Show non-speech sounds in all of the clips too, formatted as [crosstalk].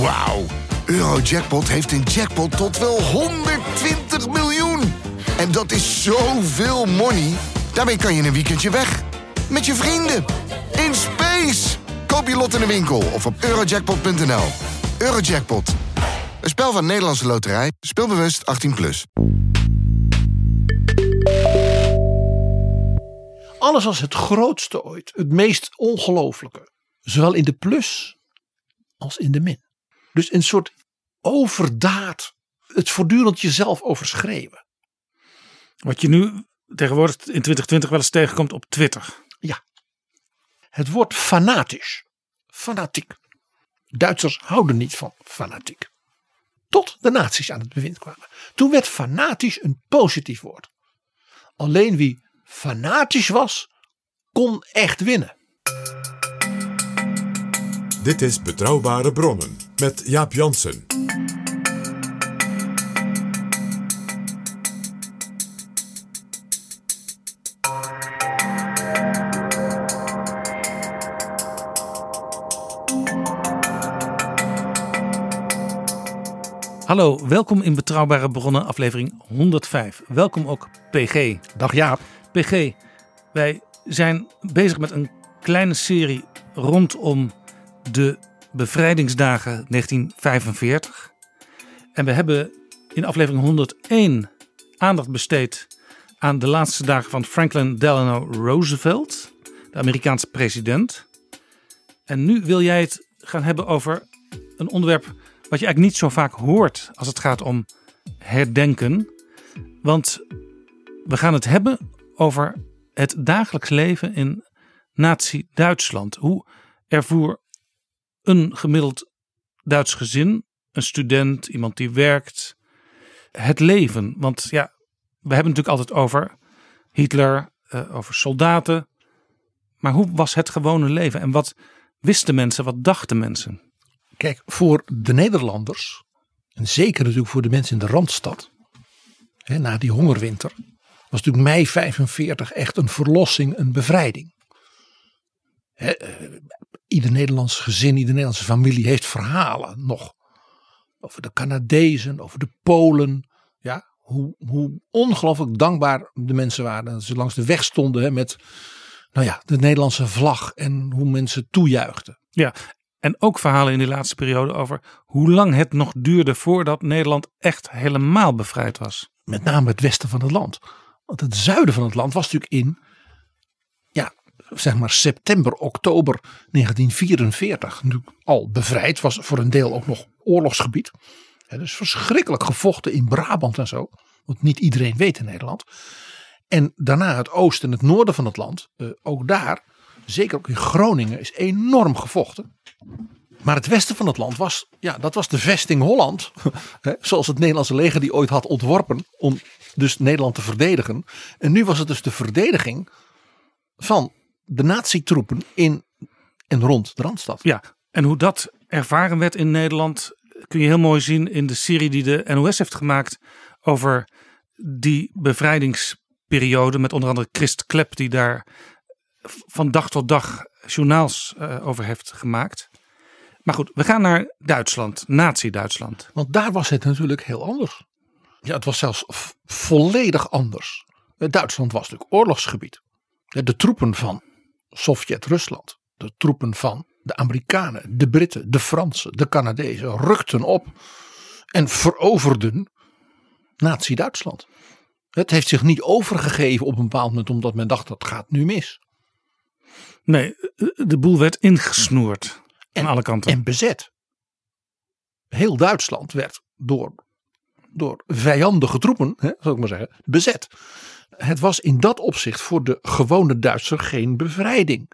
Wauw. Eurojackpot heeft een jackpot tot wel 120 miljoen. En dat is zoveel money. Daarmee kan je een weekendje weg. Met je vrienden. In space. Koop je lot in de winkel of op eurojackpot.nl. Eurojackpot. Een spel van Nederlandse Loterij. Speelbewust 18+. Plus. Alles was het grootste ooit. Het meest ongelooflijke. Zowel in de plus als in de min. Dus een soort overdaad. Het voortdurend jezelf overschreeuwen. Wat je nu tegenwoordig in 2020 wel eens tegenkomt op Twitter. Het woord fanatisch. Fanatiek. Duitsers houden niet van fanatiek. Tot de nazi's aan het bewind kwamen. Toen werd fanatisch een positief woord. Alleen wie fanatisch was, kon echt winnen. Dit is Betrouwbare Bronnen met Jaap Jansen. Hallo, welkom in Betrouwbare Bronnen, aflevering 105. Welkom ook PG. Dag Jaap. PG, wij zijn bezig met een kleine serie rondom de bevrijdingsdagen 1945. En we hebben in aflevering 101 aandacht besteed aan de laatste dagen van Franklin Delano Roosevelt, de Amerikaanse president. En nu wil jij het gaan hebben over een onderwerp wat je eigenlijk niet zo vaak hoort als het gaat om herdenken. Want we gaan het hebben over het dagelijks leven in Nazi-Duitsland. Hoe ervoer een gemiddeld Duits gezin, een student, iemand die werkt, het leven? Want ja, we hebben natuurlijk altijd over Hitler, eh, over soldaten. Maar hoe was het gewone leven en wat wisten mensen, wat dachten mensen? Kijk, voor de Nederlanders, en zeker natuurlijk voor de mensen in de Randstad, hè, na die hongerwinter, was natuurlijk mei 45 echt een verlossing, een bevrijding. Eh, ieder Nederlands gezin, ieder Nederlandse familie heeft verhalen nog. Over de Canadezen, over de Polen. Ja, hoe, hoe ongelooflijk dankbaar de mensen waren. Dat ze langs de weg stonden hè, met nou ja, de Nederlandse vlag en hoe mensen toejuichten. Ja, en ook verhalen in die laatste periode over hoe lang het nog duurde voordat Nederland echt helemaal bevrijd was. Met name het westen van het land. Want het zuiden van het land was natuurlijk in, zeg maar september, oktober 1944 natuurlijk al bevrijd. Was voor een deel ook nog oorlogsgebied. Dus verschrikkelijk gevochten in Brabant en zo. Wat niet iedereen weet in Nederland. En daarna het oosten en het noorden van het land. eh, ook daar, zeker ook in Groningen, is enorm gevochten. Maar het westen van het land was, ja, dat was de vesting Holland. [laughs] Zoals het Nederlandse leger die ooit had ontworpen om dus Nederland te verdedigen. En nu was het dus de verdediging van de natietroepen in en rond de Randstad. Ja, en hoe dat ervaren werd in Nederland kun je heel mooi zien in de serie die de NOS heeft gemaakt over die bevrijdingsperiode. Met onder andere Christ Klep die daar van dag tot dag journaals eh, over heeft gemaakt. Maar goed, we gaan naar Duitsland, Nazi-Duitsland. Want daar was het natuurlijk heel anders. Ja, het was zelfs volledig anders. Eh, Duitsland was natuurlijk oorlogsgebied. De troepen van Sovjet-Rusland, de troepen van de Amerikanen, de Britten, de Fransen, de Canadezen rukten op en veroverden Nazi-Duitsland. Het heeft zich niet overgegeven op een bepaald moment omdat men dacht dat gaat nu mis. Nee, de boel werd ingesnoerd aan alle kanten. En bezet. Heel Duitsland werd door, door vijandige troepen, hè, zal ik maar zeggen, bezet. Het was in dat opzicht voor de gewone Duitser geen bevrijding.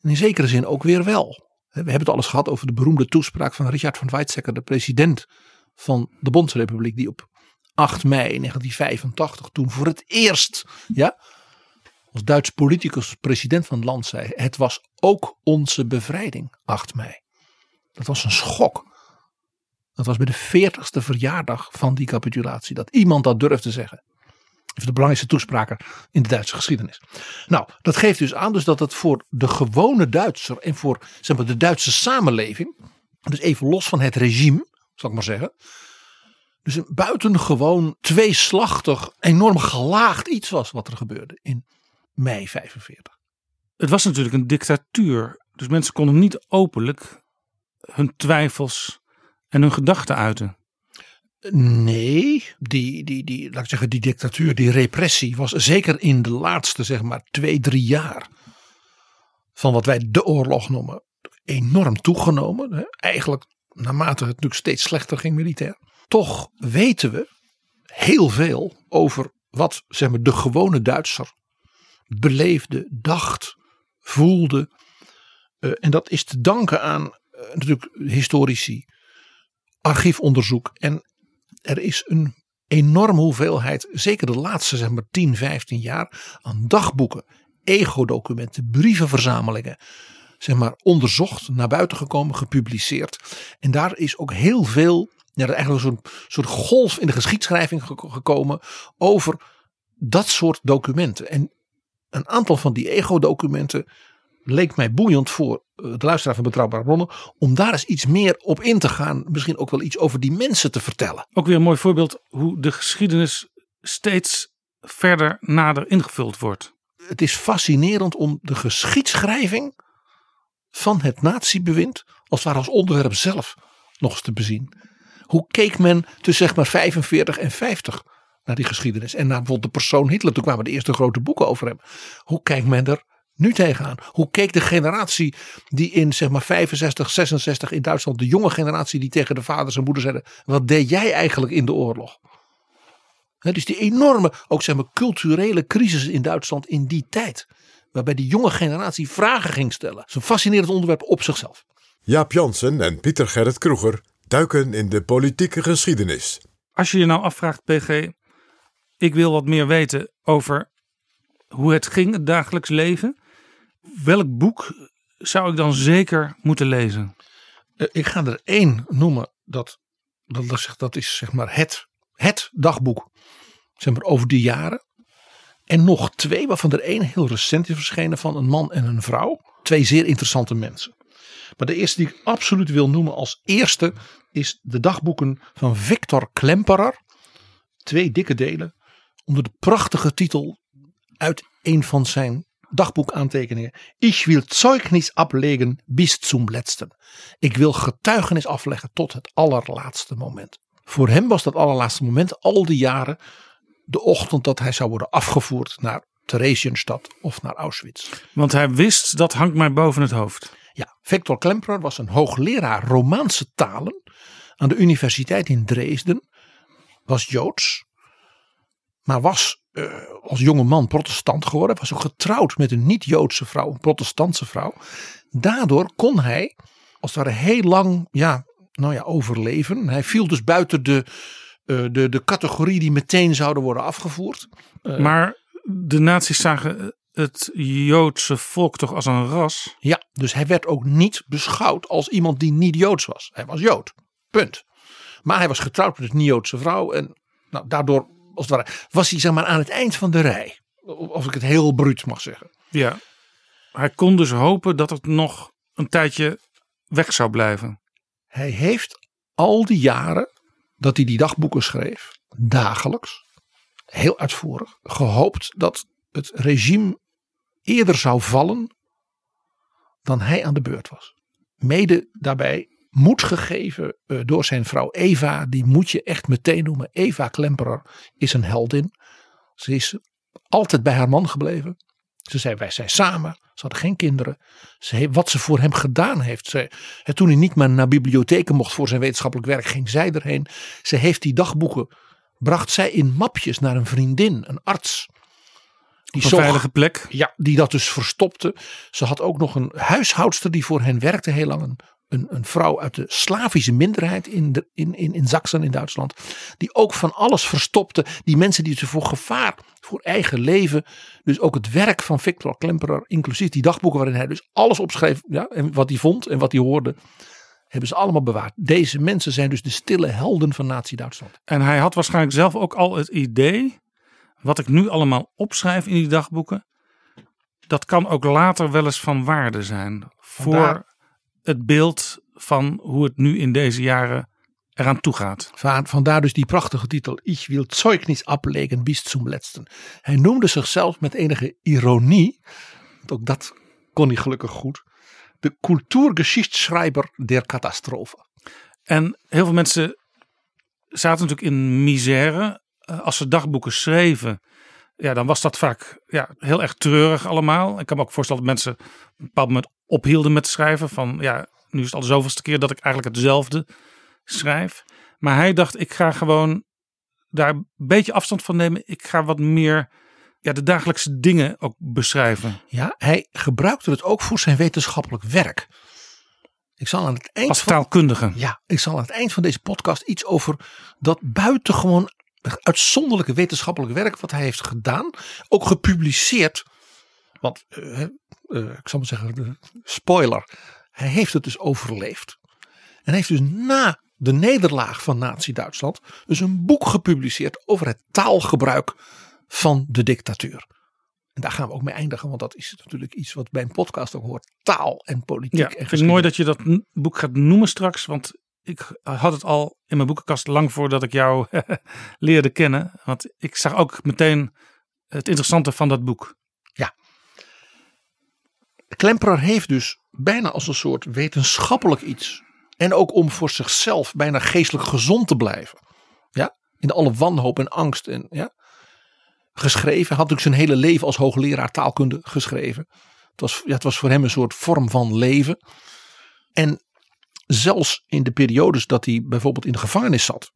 In zekere zin ook weer wel. We hebben het alles gehad over de beroemde toespraak van Richard van Weizsäcker, de president van de Bondsrepubliek, die op 8 mei 1985 toen voor het eerst ja, als Duits politicus president van het land zei: Het was ook onze bevrijding, 8 mei. Dat was een schok. Dat was bij de 40ste verjaardag van die capitulatie. Dat iemand dat durfde zeggen. De belangrijkste toespraken in de Duitse geschiedenis. Nou, dat geeft dus aan dus dat het voor de gewone Duitser en voor zeg maar, de Duitse samenleving. Dus even los van het regime, zal ik maar zeggen. Dus een buitengewoon tweeslachtig, enorm gelaagd iets was wat er gebeurde in mei 45. Het was natuurlijk een dictatuur. Dus mensen konden niet openlijk hun twijfels en hun gedachten uiten. Nee, die, die, die, laat ik zeggen, die dictatuur, die repressie was zeker in de laatste, zeg maar, twee, drie jaar van wat wij de oorlog noemen, enorm toegenomen. Hè? Eigenlijk naarmate het natuurlijk steeds slechter ging militair. Toch weten we heel veel over wat zeg maar, de gewone Duitser beleefde, dacht, voelde. Uh, en dat is te danken aan uh, natuurlijk historici, archiefonderzoek. En er is een enorme hoeveelheid, zeker de laatste zeg maar 10, 15 jaar, aan dagboeken, ego-documenten, brievenverzamelingen, zeg maar onderzocht, naar buiten gekomen, gepubliceerd. En daar is ook heel veel, ja, eigenlijk soort, soort golf in de geschiedschrijving gekomen over dat soort documenten. En een aantal van die ego-documenten leek mij boeiend voor de luisteraar van Betrouwbare Bronnen. Om daar eens iets meer op in te gaan. Misschien ook wel iets over die mensen te vertellen. Ook weer een mooi voorbeeld hoe de geschiedenis steeds verder nader ingevuld wordt. Het is fascinerend om de geschiedschrijving van het natiebewind. Als ware als onderwerp zelf nog eens te bezien. Hoe keek men tussen zeg maar 45 en 50 naar die geschiedenis. En naar bijvoorbeeld de persoon Hitler. Toen kwamen de eerste grote boeken over hem. Hoe kijkt men er nu tegenaan? Hoe keek de generatie die in zeg maar 65, 66 in Duitsland, de jonge generatie die tegen de vaders en moeders zeiden: wat deed jij eigenlijk in de oorlog? He, dus die enorme, ook zeg maar culturele crisis in Duitsland in die tijd. Waarbij die jonge generatie vragen ging stellen. Dat is een fascinerend onderwerp op zichzelf. Jaap Jansen en Pieter Gerrit Kroeger duiken in de politieke geschiedenis. Als je je nou afvraagt, PG, ik wil wat meer weten over hoe het ging, het dagelijks leven. Welk boek zou ik dan zeker moeten lezen? Ik ga er één noemen. Dat, dat, dat is zeg maar het, het dagboek zeg maar, over die jaren. En nog twee, waarvan er één heel recent is verschenen van een man en een vrouw. Twee zeer interessante mensen. Maar de eerste die ik absoluut wil noemen als eerste is de dagboeken van Victor Klemperer. Twee dikke delen onder de prachtige titel uit een van zijn dagboekaantekeningen. Ich will Zeugnis ablegen bis zum letzten. Ik wil getuigenis afleggen tot het allerlaatste moment. Voor hem was dat allerlaatste moment al die jaren de ochtend dat hij zou worden afgevoerd naar Theresienstadt of naar Auschwitz. Want hij wist dat hangt mij boven het hoofd. Ja, Victor Klemperer was een hoogleraar Romaanse talen aan de universiteit in Dresden. Was Joods, maar was uh, als jonge man protestant geworden. Was ook getrouwd met een niet-Joodse vrouw, een protestantse vrouw. Daardoor kon hij, als het ware, heel lang ja, nou ja, overleven. Hij viel dus buiten de, uh, de, de categorie die meteen zouden worden afgevoerd. Uh, maar de nazi's zagen het Joodse volk toch als een ras? Ja, dus hij werd ook niet beschouwd als iemand die niet Joods was. Hij was Jood, punt. Maar hij was getrouwd met een niet-Joodse vrouw en nou, daardoor als het ware, was hij zeg maar aan het eind van de rij. Of ik het heel bruut mag zeggen. Ja, hij kon dus hopen dat het nog een tijdje weg zou blijven. Hij heeft al die jaren dat hij die dagboeken schreef, dagelijks, heel uitvoerig, gehoopt dat het regime eerder zou vallen dan hij aan de beurt was. Mede daarbij moed gegeven uh, door zijn vrouw Eva. Die moet je echt meteen noemen. Eva Klemperer is een heldin. Ze is altijd bij haar man gebleven. Ze zei, wij zijn samen. Ze hadden geen kinderen. Ze wat ze voor hem gedaan heeft. Ze, toen hij niet meer naar bibliotheken mocht voor zijn wetenschappelijk werk, ging zij erheen. Ze heeft die dagboeken, bracht zij in mapjes naar een vriendin, een arts. Die een veilige plek. Ja, die dat dus verstopte. Ze had ook nog een huishoudster die voor hen werkte heel lang. Een een, een vrouw uit de Slavische minderheid in, de, in, in, in Zaksen in Duitsland. Die ook van alles verstopte. Die mensen die ze voor gevaar, voor eigen leven. Dus ook het werk van Victor Klemperer, inclusief die dagboeken waarin hij dus alles opschreef. Ja, en wat hij vond en wat hij hoorde. Hebben ze allemaal bewaard. Deze mensen zijn dus de stille helden van Nazi-Duitsland. En hij had waarschijnlijk zelf ook al het idee. Wat ik nu allemaal opschrijf in die dagboeken. Dat kan ook later wel eens van waarde zijn. Voor het beeld van hoe het nu in deze jaren eraan toe gaat. Van- Vandaar dus die prachtige titel Ich will Zeugnis ablegen bis zum letzten. Hij noemde zichzelf met enige ironie, want ook dat kon hij gelukkig goed, de Kulturgeschichtsschreiber der Katastrophe. En heel veel mensen zaten natuurlijk in misère. Eh, Als ze dagboeken schreven, ja, dan was dat vaak ja, heel erg treurig allemaal. Ik kan me ook voorstellen dat mensen op een bepaald moment ophielden met schrijven. Van ja, nu is het al de zoveelste keer dat ik eigenlijk hetzelfde schrijf. Maar hij dacht, ik ga gewoon daar een beetje afstand van nemen. Ik ga wat meer ja, de dagelijkse dingen ook beschrijven. Ja, hij gebruikte het ook voor zijn wetenschappelijk werk. Ik zal aan het eind Als van, taalkundige. ja, ik zal aan het eind van deze podcast iets over dat buitengewoon uitzonderlijke wetenschappelijk werk wat hij heeft gedaan, ook gepubliceerd. Want eh, eh, ik zal maar zeggen, de spoiler, hij heeft het dus overleefd. En heeft dus na de nederlaag van Nazi-Duitsland dus een boek gepubliceerd over het taalgebruik van de dictatuur. En daar gaan we ook mee eindigen, want dat is natuurlijk iets wat bij een podcast ook hoort. Taal en politiek. Ja, en ik vind het mooi dat je dat boek gaat noemen straks. Want ik had het al in mijn boekenkast lang voordat ik jou [laughs] leerde kennen. Want ik zag ook meteen het interessante van dat boek. Klemperer heeft dus bijna als een soort wetenschappelijk iets. En ook om voor zichzelf bijna geestelijk gezond te blijven. Ja, in alle wanhoop en angst. En, ja, geschreven. Had natuurlijk zijn hele leven als hoogleraar taalkunde geschreven. Het was, ja, het was voor hem een soort vorm van leven. En zelfs in de periodes dat hij bijvoorbeeld in de gevangenis zat.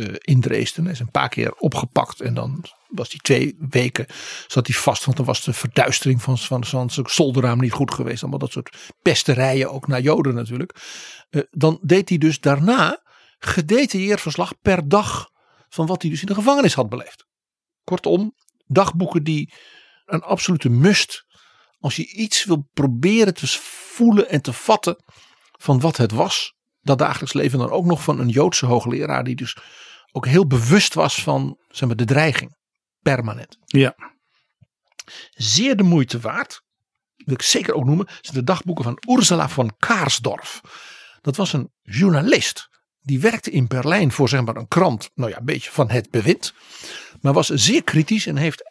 Eh, in Dresden. Hij is een paar keer opgepakt. En dan was hij twee weken zat hij vast. Want dan was de verduistering van, van, van zijn zolderraam niet goed geweest. Allemaal dat soort pesterijen ook naar Joden natuurlijk. Eh, dan deed hij dus daarna gedetailleerd verslag per dag. Van wat hij dus in de gevangenis had beleefd. Kortom, dagboeken die een absolute must. Als je iets wil proberen te voelen en te vatten van wat het was. Dat dagelijks leven dan ook nog van een Joodse hoogleraar. Die dus ook heel bewust was van zeg maar, de dreiging. Permanent. Ja, Zeer de moeite waard. Wil ik zeker ook noemen. Zijn de dagboeken van Ursula von Kaarsdorf. Dat was een journalist. Die werkte in Berlijn voor zeg maar een krant. Nou ja, een beetje van het bewind. Maar was zeer kritisch en heeft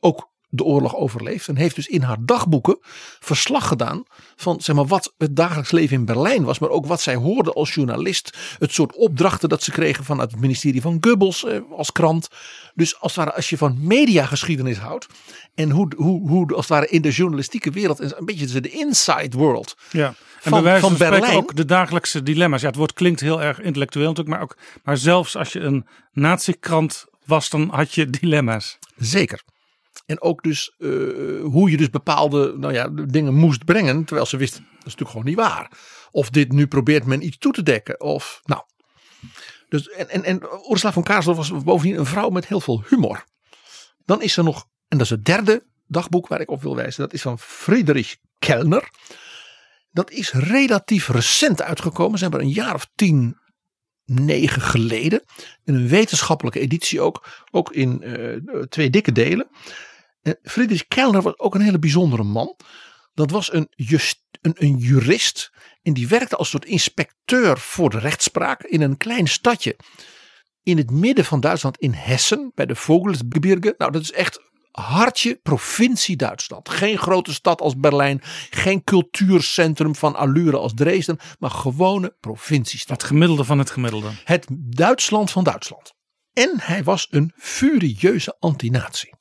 ook de oorlog overleefd. En heeft dus in haar dagboeken verslag gedaan van zeg maar, wat het dagelijks leven in Berlijn was. Maar ook wat zij hoorde als journalist. Het soort opdrachten dat ze kregen vanuit het ministerie van Goebbels eh, als krant. Dus als, het ware, als je van mediageschiedenis houdt. En hoe, hoe, hoe als het ware in de journalistieke wereld. Een beetje de inside world. ja. En Van- bij wijze van Berlijn. ook de dagelijkse dilemma's. Ja, het woord klinkt heel erg intellectueel natuurlijk. Maar, ook, maar zelfs als je een nazi-krant was, dan had je dilemma's. Zeker. En ook dus eh, hoe je dus bepaalde nou ja, dingen moest brengen. Terwijl ze wisten, dat is natuurlijk gewoon niet waar. Of dit nu probeert men iets toe te dekken. Of nou. Dus, en, en, en Ursula Kaarsdorf was bovendien een vrouw met heel veel humor. Dan is er nog, en dat is het derde dagboek waar ik op wil wijzen. Dat is van Friedrich Kellner. Dat is relatief recent uitgekomen. Ze hebben een jaar of tien, negen geleden. In een wetenschappelijke editie ook. Ook in eh, twee dikke delen. En Friedrich Kellner was ook een hele bijzondere man. Dat was een, een, een jurist. En die werkte als soort inspecteur voor de rechtspraak. In een klein stadje. In het midden van Duitsland in Hessen. Bij de Vogelsgebirge. Nou dat is echt hartje provincie Duitsland. Geen grote stad als Berlijn. Geen cultuurcentrum van allure als Dresden. Maar gewone provinciestad. Het gemiddelde van het gemiddelde. Het Duitsland van Duitsland. En hij was een furieuze antinatie.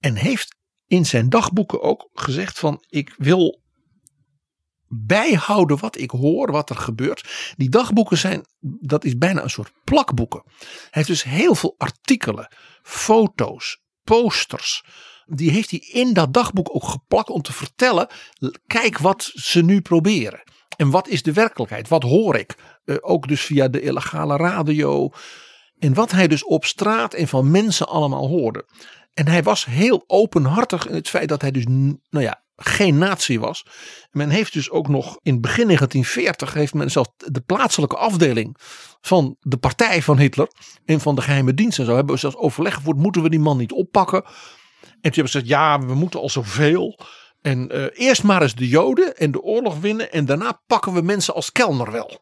En heeft in zijn dagboeken ook gezegd van ik wil bijhouden wat ik hoor, wat er gebeurt. Die dagboeken zijn, dat is bijna een soort plakboeken. Hij heeft dus heel veel artikelen, foto's, posters. Die heeft hij in dat dagboek ook geplakt om te vertellen, kijk wat ze nu proberen. En wat is de werkelijkheid? Wat hoor ik? Eh, ook dus via de illegale radio. En wat hij dus op straat en van mensen allemaal hoorde. En hij was heel openhartig in het feit dat hij dus nou ja, geen nazi was. Men heeft dus ook nog in begin 1940 heeft men zelfs de plaatselijke afdeling van de partij van Hitler en van de geheime dienst en zo hebben we zelfs overleg gevoerd. Moeten we die man niet oppakken? En toen hebben ze gezegd ja we moeten al zoveel. En eh, eerst maar eens de Joden en de oorlog winnen. En daarna pakken we mensen als Kelner wel.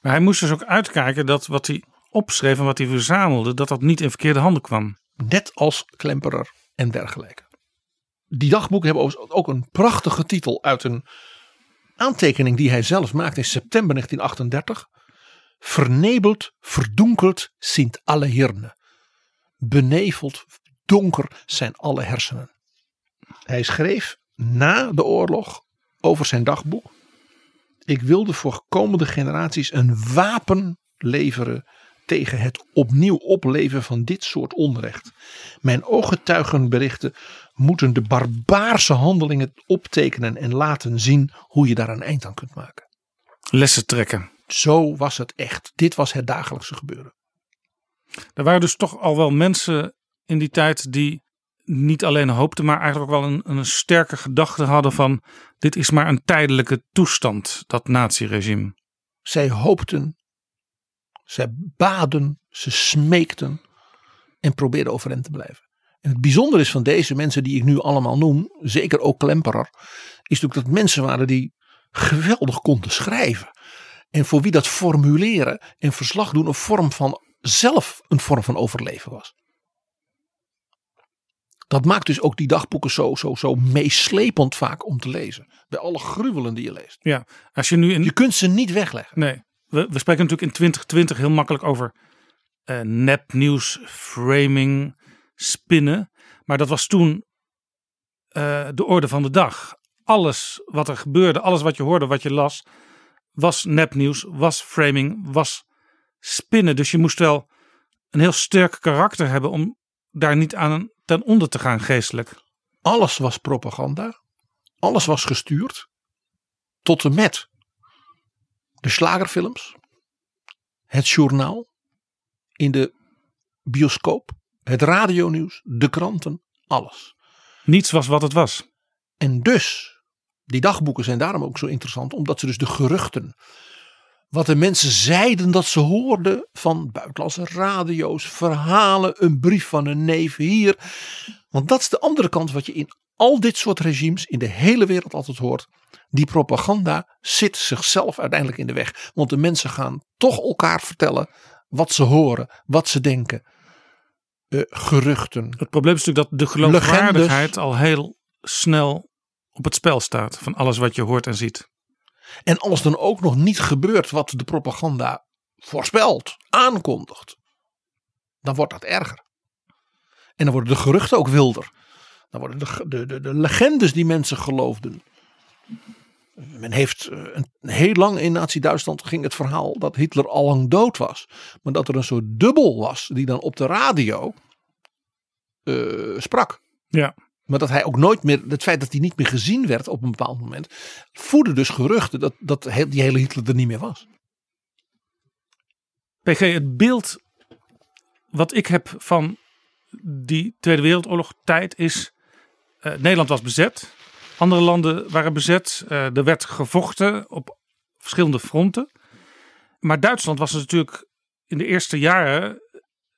Maar hij moest dus ook uitkijken dat wat hij opschreef en wat hij verzamelde, dat dat niet in verkeerde handen kwam. Net als Klemperer en dergelijke. Die dagboeken hebben ook een prachtige titel uit een aantekening die hij zelf maakte in september 1938. Vernebeld, verdonkeld sint alle hirnen. Beneveld, donker zijn alle hersenen. Hij schreef na de oorlog over zijn dagboek. Ik wilde voor komende generaties een wapen leveren tegen het opnieuw opleven van dit soort onrecht. Mijn ooggetuigenberichten moeten de barbaarse handelingen optekenen en laten zien hoe je daar een eind aan kunt maken. Lessen trekken. Zo was het echt. Dit was het dagelijkse gebeuren. Er waren dus toch al wel mensen in die tijd die niet alleen hoopten, maar eigenlijk ook wel een, een sterke gedachte hadden van dit is maar een tijdelijke toestand, dat naziregime. Zij hoopten, zij baden, ze smeekten en probeerden overeind te blijven. En het bijzondere is van deze mensen die ik nu allemaal noem, zeker ook Klemperer, is natuurlijk dat mensen waren die geweldig konden schrijven. En voor wie dat formuleren en verslag doen een vorm van zelf een vorm van overleven was. Dat maakt dus ook die dagboeken zo, zo, zo meeslepend vaak om te lezen. Bij alle gruwelen die je leest. Ja, als je nu in. Je kunt ze niet wegleggen. Nee, we, we spreken natuurlijk in 2020 heel makkelijk over uh, nepnieuws, framing, spinnen. Maar dat was toen uh, de orde van de dag. Alles wat er gebeurde, alles wat je hoorde, wat je las, was nepnieuws, was framing, was spinnen. Dus je moest wel een heel sterk karakter hebben om daar niet aan ten onder te gaan geestelijk. Alles was propaganda. Alles was gestuurd. Tot en met de slagerfilms. Het journaal. In de bioscoop. Het radionieuws. De kranten. Alles. Niets was wat het was. En dus, die dagboeken zijn daarom ook zo interessant. Omdat ze dus de geruchten wat de mensen zeiden dat ze hoorden van buitenlandse radio's, verhalen, een brief van een neef hier. Want dat is de andere kant wat je in al dit soort regimes in de hele wereld altijd hoort. Die propaganda zit zichzelf uiteindelijk in de weg. Want de mensen gaan toch elkaar vertellen wat ze horen, wat ze denken. Uh, geruchten. Het probleem is natuurlijk dat de geloofwaardigheid al heel snel op het spel staat. Van alles wat je hoort en ziet. En als dan ook nog niet gebeurt wat de propaganda voorspelt, aankondigt, dan wordt dat erger. En dan worden de geruchten ook wilder. Dan worden de, de, de, de legendes die mensen geloofden. Men heeft eh, een, heel lang in Nazi-Duitsland ging het verhaal dat Hitler al lang dood was. Maar dat er een soort dubbel was die dan op de radio uh, sprak. Ja. Maar dat hij ook nooit meer, het feit dat hij niet meer gezien werd op een bepaald moment, voerde dus geruchten dat, dat die hele Hitler er niet meer was. PG, het beeld wat ik heb van die Tweede Wereldoorlog tijd is, uh, Nederland was bezet. Andere landen waren bezet. Uh, er werd gevochten op verschillende fronten. Maar Duitsland was natuurlijk in de eerste jaren,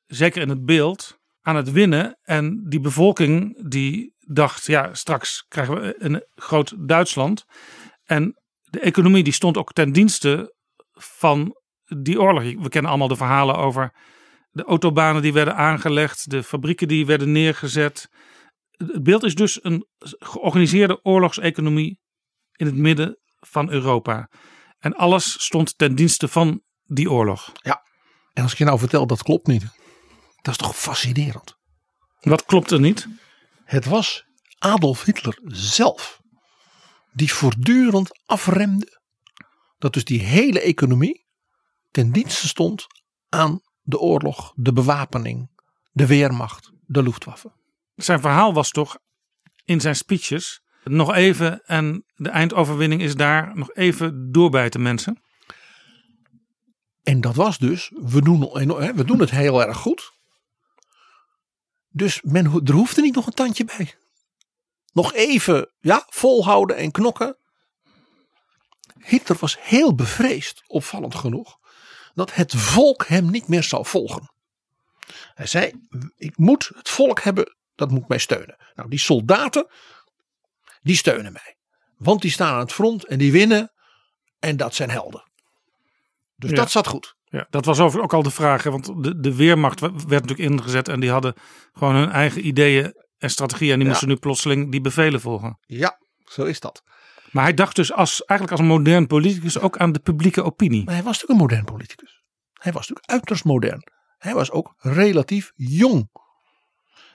zeker in het beeld, aan het winnen. En die bevolking die dacht, ja, straks krijgen we een groot Duitsland. En de economie die stond ook ten dienste van die oorlog. We kennen allemaal de verhalen over de autobanen die werden aangelegd, de fabrieken die werden neergezet. Het beeld is dus een georganiseerde oorlogseconomie in het midden van Europa. En alles stond ten dienste van die oorlog. Ja, en als ik je nou vertel dat klopt niet. Dat is toch fascinerend. Wat klopt er niet? Het was Adolf Hitler zelf die voortdurend afremde dat dus die hele economie ten dienste stond aan de oorlog, de bewapening, de weermacht, de Luftwaffe. Zijn verhaal was toch in zijn speeches nog even en de eindoverwinning is daar nog even doorbijten mensen. En dat was dus, we doen, we doen het heel erg goed. Dus men, er hoefde niet nog een tandje bij. Nog even ja, volhouden en knokken. Hitler was heel bevreesd, opvallend genoeg, dat het volk hem niet meer zou volgen. Hij zei: Ik moet het volk hebben, dat moet mij steunen. Nou, die soldaten, die steunen mij. Want die staan aan het front en die winnen. En dat zijn helden. Dus Ja. dat zat goed. Ja, dat was over ook al de vraag. Hè, want de, de Weermacht werd natuurlijk ingezet. En die hadden gewoon hun eigen ideeën en strategieën. En die Ja. moesten nu plotseling die bevelen volgen. Ja, zo is dat. Maar hij dacht dus als, eigenlijk als een modern politicus ook aan de publieke opinie. Maar hij was natuurlijk een modern politicus. Hij was natuurlijk uiterst modern. Hij was ook relatief jong.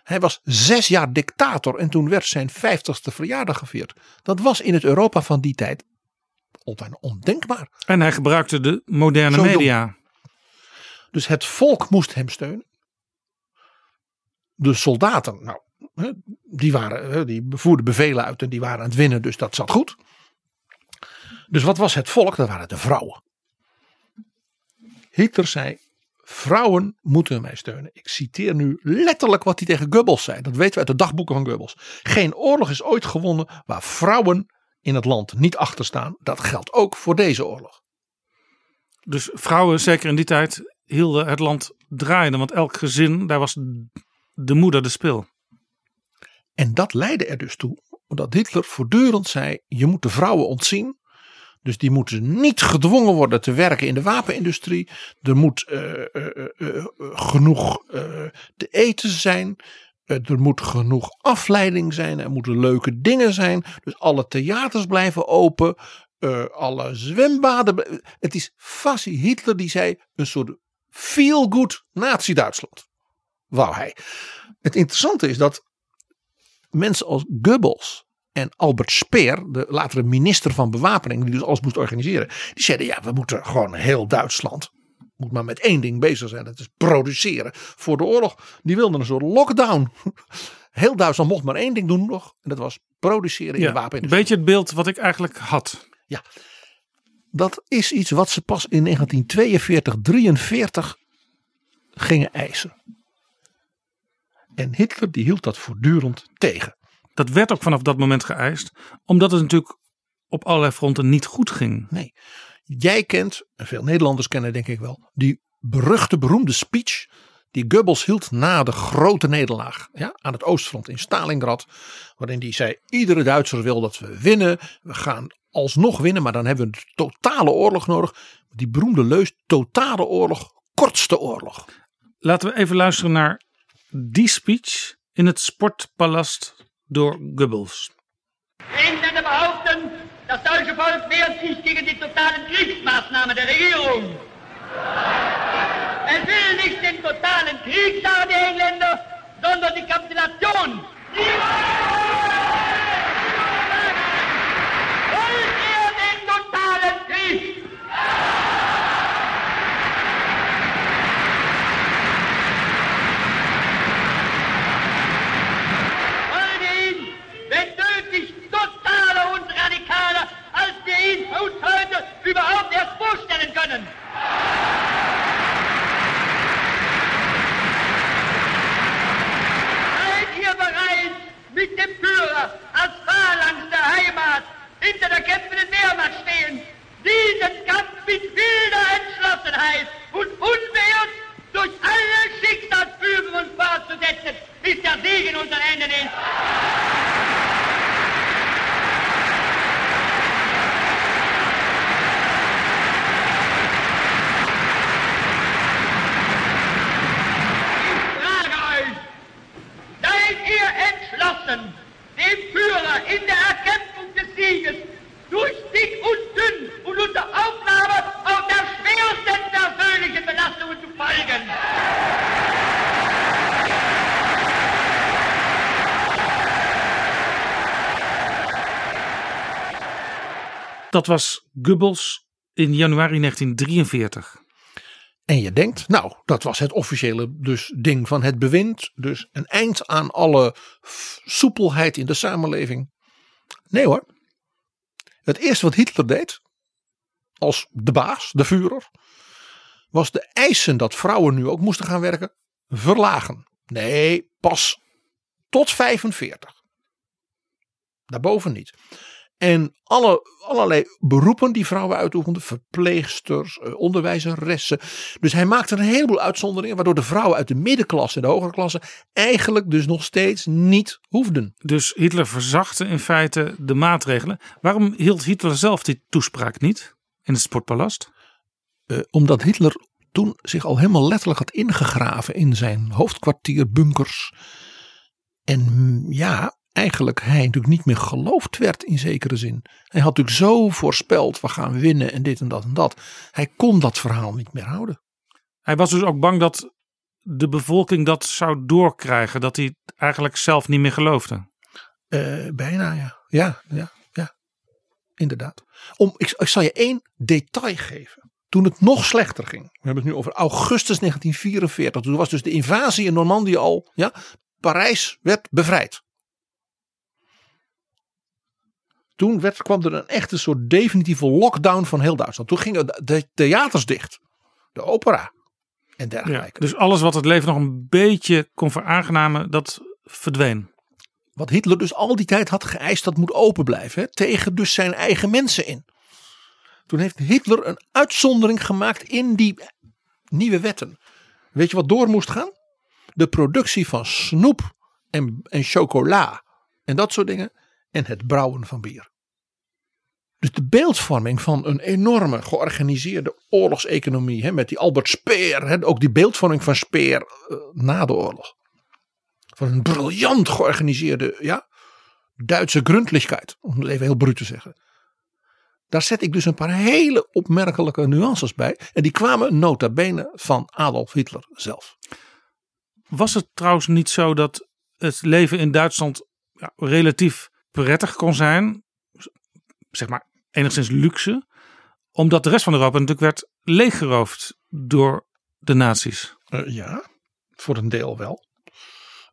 Hij was zes jaar dictator en toen werd zijn vijftigste verjaardag gevierd. Dat was in het Europa van die tijd ondenkbaar. En hij gebruikte de moderne media. Dus het volk moest hem steunen. De soldaten, nou, die, waren, die voerden bevelen uit en die waren aan het winnen, dus dat zat goed. Dus wat was het volk? Dat waren de vrouwen. Hitler zei: Vrouwen moeten mij steunen. Ik citeer nu letterlijk wat hij tegen Goebbels zei. Dat weten we uit de dagboeken van Goebbels. Geen oorlog is ooit gewonnen waar vrouwen in het land niet achter staan. Dat geldt ook voor deze oorlog. Dus vrouwen, zeker in die tijd, hielden het land draaiende. Want elk gezin, daar was de moeder de spil. En dat leidde er dus toe dat Hitler voortdurend zei: je moet de vrouwen ontzien. Dus die moeten niet gedwongen worden te werken in de wapenindustrie. Er moet eh, eh, eh, genoeg te eten zijn. Er moet genoeg afleiding zijn. Er moeten leuke dingen zijn. Dus alle theaters blijven open. alle zwembaden. Het is Fassi Hitler die zei: een soort feel-good Nazi-Duitsland. Wou hij. Het interessante is dat mensen als Goebbels en Albert Speer, de latere minister van Bewapening, die dus alles moest organiseren, die zeiden: ja, we moeten gewoon heel Duitsland. Moet maar met één ding bezig zijn, dat is produceren voor de oorlog. Die wilden een soort lockdown. [laughs] Heel Duitsland mocht maar één ding doen nog, en dat was produceren in de Ja, een wapenindustrie. beetje het beeld wat ik eigenlijk had. Dat is iets wat ze pas in 1942, 43 gingen eisen. En Hitler die hield dat voortdurend tegen. Dat werd ook vanaf dat moment geëist. Omdat het natuurlijk op allerlei fronten niet goed ging. Nee. Jij kent, en veel Nederlanders kennen denk ik wel, die beruchte, beroemde speech die Goebbels hield na de grote nederlaag ja, aan het oostfront in Stalingrad. Waarin hij zei, iedere Duitser wil dat we winnen. We gaan alsnog winnen, maar dan hebben we een totale oorlog nodig. Die beroemde leus, totale oorlog, kortste oorlog. Laten we even luisteren naar die speech in het Sportpalast door Goebbels. Engländer behaupten, das deutsche Volk wehrt sich gegen die totalen Kriegsmaßnahmen der Regierung. Er will nicht den totalen Krieg, sagen die Engländer, sondern die Kapitulation. Uns heute überhaupt erst vorstellen können. Seid ihr bereit, mit dem Führer als Phalanx der Heimat hinter der kämpfenden Wehrmacht stehen, diesen Kampf mit wilder Entschlossenheit und unbeirrt durch alle Schicksalsfügungen fortzusetzen, bis der Sieg in unseren Händen ist. Entschlossen, dem Führer in der Erkämpfung des Sieges durch dick und dünn und unter Aufnahme auch der schwersten persönlichen Belastungen zu folgen? Dat was Goebbels in januari 1943. En je denkt, nou, dat was het officiële dus ding van het bewind. Dus een eind aan alle soepelheid in de samenleving. Nee hoor. Het eerste wat Hitler deed, als de baas, de Führer, was de eisen dat vrouwen nu ook moesten gaan werken, verlagen. Nee, pas tot 45. Daarboven niet. En alle, allerlei beroepen die vrouwen uitoefenden. Verpleegsters, eh, onderwijzeressen. Dus hij maakte een heleboel uitzonderingen. Waardoor de vrouwen uit de middenklasse en de hogere klasse. Eigenlijk dus nog steeds niet hoefden. Dus Hitler verzachtte in feite de maatregelen. Waarom hield Hitler zelf die toespraak niet in het Sportpalast? Eh, omdat Hitler toen zich al helemaal letterlijk had ingegraven in zijn hoofdkwartier, bunkers. En mm, ja, eigenlijk hij natuurlijk niet meer geloofd werd in zekere zin. Hij had natuurlijk zo voorspeld, we gaan winnen en dit en dat en dat. Hij kon dat verhaal niet meer houden. Hij was dus ook bang dat de bevolking dat zou doorkrijgen. Dat hij eigenlijk zelf niet meer geloofde. Eh, bijna ja. Ja, ja, ja. Inderdaad. Om, ik, ik zal je één detail geven. Toen het nog slechter ging. We hebben het nu over augustus 1944. Toen was dus de invasie in Normandië al. Ja, Parijs werd bevrijd. Toen werd, kwam er een echte soort definitieve lockdown van heel Duitsland. Toen gingen de, theaters dicht. De opera. En dergelijke. dus alles wat het leven nog een beetje kon veraangenamen, dat verdween. Wat Hitler dus al die tijd had geëist, dat moet open blijven. Hè, tegen dus zijn eigen mensen in. Toen heeft Hitler een uitzondering gemaakt in die nieuwe wetten. Weet je wat door moest gaan? De productie van snoep en, en chocola en dat soort dingen. En het brouwen van bier. Dus de beeldvorming van een enorme georganiseerde oorlogseconomie. Hè, met die Albert Speer. Hè, ook die beeldvorming van Speer eh, na de oorlog. Van een briljant georganiseerde ja, Duitse gründlichkeit. Om het even heel bruut te zeggen. Daar zet ik dus een paar hele opmerkelijke nuances bij. En die kwamen nota bene van Adolf Hitler zelf. Was het trouwens niet zo dat het leven in Duitsland ja, relatief prettig kon zijn? Zeg maar enigszins luxe. Omdat de rest van Europa natuurlijk werd leeggeroofd door de nazi's. Uh, ja, voor een deel wel.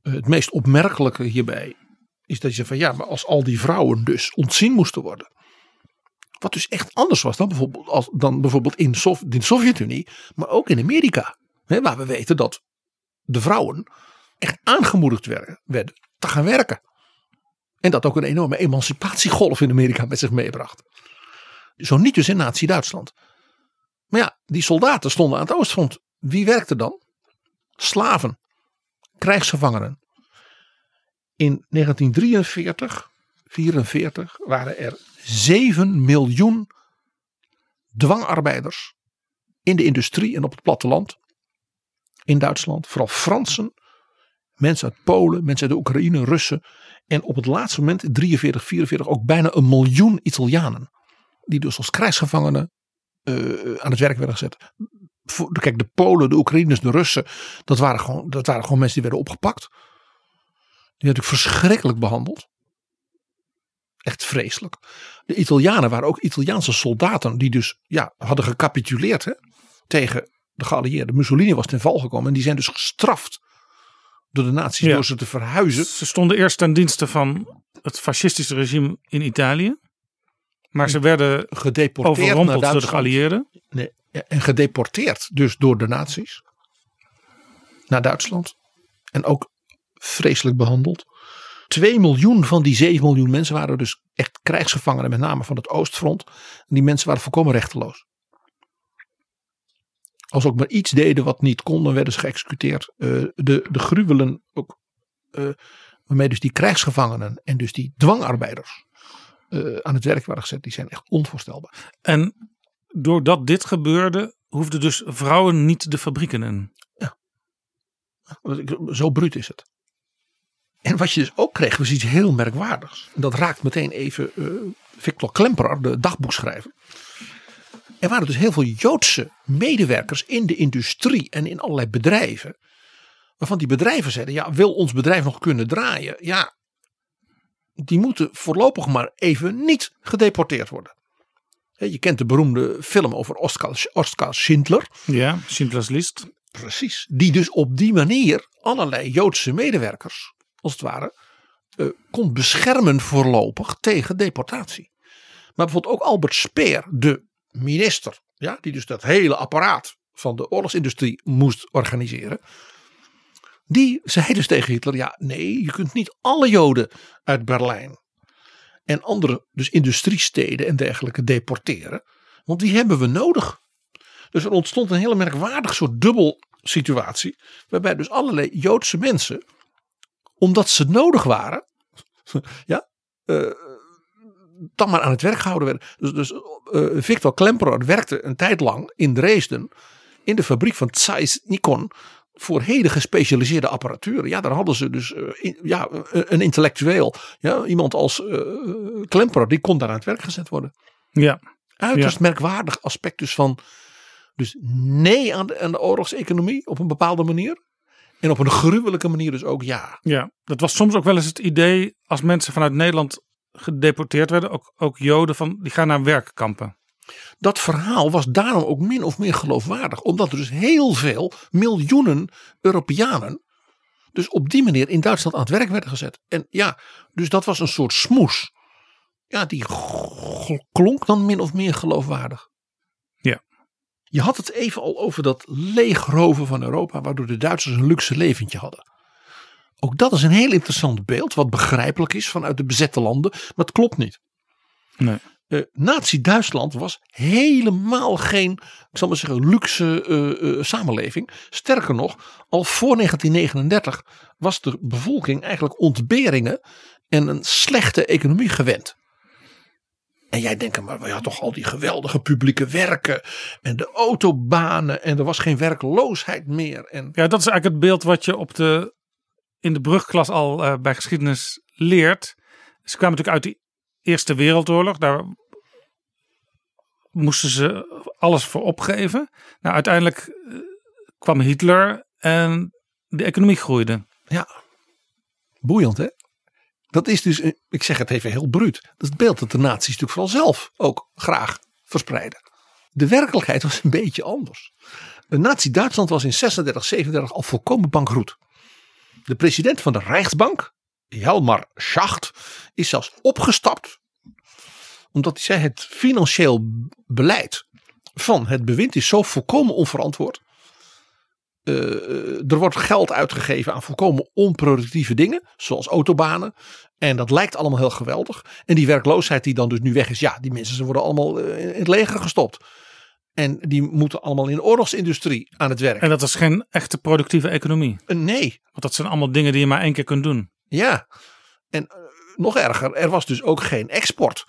Uh, het meest opmerkelijke hierbij is dat je zegt van ja, maar als al die vrouwen dus ontzien moesten worden. Wat dus echt anders was dan bijvoorbeeld, als, dan bijvoorbeeld in, de Sovjet-Unie, maar ook in Amerika. Hè, waar we weten dat de vrouwen echt aangemoedigd werden te gaan werken. En dat ook een enorme emancipatiegolf in Amerika met zich meebracht. Zo niet dus in Nazi-Duitsland. Maar ja, die soldaten stonden aan het oostfront. Wie werkte dan? Slaven. Krijgsgevangenen. In 1943, 44 waren er 7 miljoen dwangarbeiders in de industrie en op het platteland. In Duitsland, vooral Fransen, mensen uit Polen, mensen uit de Oekraïne, Russen. En op het laatste moment, 43, 44, ook bijna een miljoen Italianen. Die dus als krijgsgevangenen uh, aan het werk werden gezet. Kijk, de Polen, de Oekraïners, de Russen, dat waren, gewoon, dat waren gewoon mensen die werden opgepakt. Die werden verschrikkelijk behandeld. Echt vreselijk. De Italianen waren ook Italiaanse soldaten die dus ja, hadden gecapituleerd hè, tegen de geallieerden. Mussolini was ten val gekomen en die zijn dus gestraft door de nazi's Ja. door ze te verhuizen. Ze stonden eerst ten dienste van het fascistische regime in Italië. Maar ze werden Gedeporteerd naar overrompeld door de geallieerden. Nee, en gedeporteerd dus door de nazi's naar Duitsland. En ook vreselijk behandeld. 2 miljoen van die 7 miljoen mensen waren dus echt krijgsgevangenen, met name van het Oostfront. En die mensen waren volkomen rechteloos. Als ook maar iets deden wat niet kon, dan werden ze geëxecuteerd. Eh, de, de gruwelen ook, eh, waarmee dus die krijgsgevangenen en dus die dwangarbeiders eh, aan het werk waren gezet, die zijn echt onvoorstelbaar. En doordat dit gebeurde, hoefden dus vrouwen niet de fabrieken in. Zo bruut is het. En wat je dus ook kreeg was iets heel merkwaardigs. En dat raakt meteen even Victor Klemperer, de dagboekschrijver. Er waren dus heel veel Joodse medewerkers in de industrie en in allerlei bedrijven. Waarvan die bedrijven zeiden, ja, wil ons bedrijf nog kunnen draaien? Ja, die moeten voorlopig maar even niet gedeporteerd worden. Je kent de beroemde film over Oskar, Oskar Schindler. Ja, Schindler's List. Precies. Die dus op die manier allerlei Joodse medewerkers, als het ware, eh, kon beschermen voorlopig tegen deportatie. Maar bijvoorbeeld ook Albert Speer, de minister, ja, die dus dat hele apparaat van de oorlogsindustrie moest organiseren. Die zei dus tegen Hitler: ja, nee, je kunt niet alle Joden uit Berlijn en andere, dus industriesteden en dergelijke, deporteren. Want die hebben we nodig. Dus er ontstond een hele merkwaardig soort dubbel situatie. Waarbij dus allerlei Joodse mensen, omdat ze nodig waren, [laughs] ja, eh, dan maar aan het werk gehouden werden. Dus, dus eh, Victor Klemperer werkte een tijd lang in Dresden in de fabriek van Zeiss Nikon voor hele gespecialiseerde apparatuur. Ja, daar hadden ze dus eh, in- ja, een intellectueel, ja, iemand als eh Klemperer, die kon daar aan het werk gezet worden. Ja, Uiterst merkwaardig aspect dus van, dus nee aan de, aan de oorlogseconomie op een bepaalde manier. En op een gruwelijke manier dus ook ja. ja, dat was soms ook wel eens het idee als mensen vanuit Nederland gedeporteerd werden, ook, ook Joden, van die gaan naar werkkampen. dat verhaal was daarom ook min of meer geloofwaardig. Omdat er dus heel veel miljoenen Europeanen. Dus op die manier in Duitsland aan het werk werden gezet. En ja, dus dat was een soort smoes. Ja, die klonk dan min of meer geloofwaardig. Ja. Je had het even al over dat leegroven van Europa. Waardoor de Duitsers een luxe leventje hadden. Ook dat is een heel interessant beeld. Wat begrijpelijk is vanuit de bezette landen. Maar het klopt niet Nee. eh, Nazi-Duitsland was helemaal geen, ik zal maar zeggen, luxe eh, eh, samenleving. Sterker nog, al voor 1939 was de bevolking eigenlijk ontberingen en een slechte economie gewend. En jij denkt, maar we hadden toch al die geweldige publieke werken en de autobanen en er was geen werkloosheid meer. En Ja, dat is eigenlijk het beeld wat je op de, in de brugklas al eh, bij geschiedenis leert. Ze kwamen natuurlijk uit de Eerste Wereldoorlog. Daar moesten ze alles voor opgeven. Nou, uiteindelijk eh, kwam Hitler en de economie groeide. Ja, boeiend hè. Dat is dus, ik zeg het even heel bruut. Dat is het beeld dat de nazi's natuurlijk vooral zelf ook graag verspreiden. De werkelijkheid was een beetje anders. De Nazi-Duitsland was in 36, 37 al volkomen bankroet. De president van de Rijksbank, Hjalmar Schacht, is zelfs opgestapt. Omdat hij zei het financieel beleid van het bewind is zo volkomen onverantwoord. Eh, er wordt geld uitgegeven aan volkomen onproductieve dingen, zoals autobanen. En dat lijkt allemaal heel geweldig. En die werkloosheid die dan dus nu weg is, ja, die mensen ze worden allemaal eh, in het leger gestopt. En die moeten allemaal in de oorlogsindustrie aan het werk. En dat is geen echte productieve economie. Eh, nee, Want dat zijn allemaal dingen die je maar één keer kunt doen. ja. En eh, nog erger, er was dus ook geen export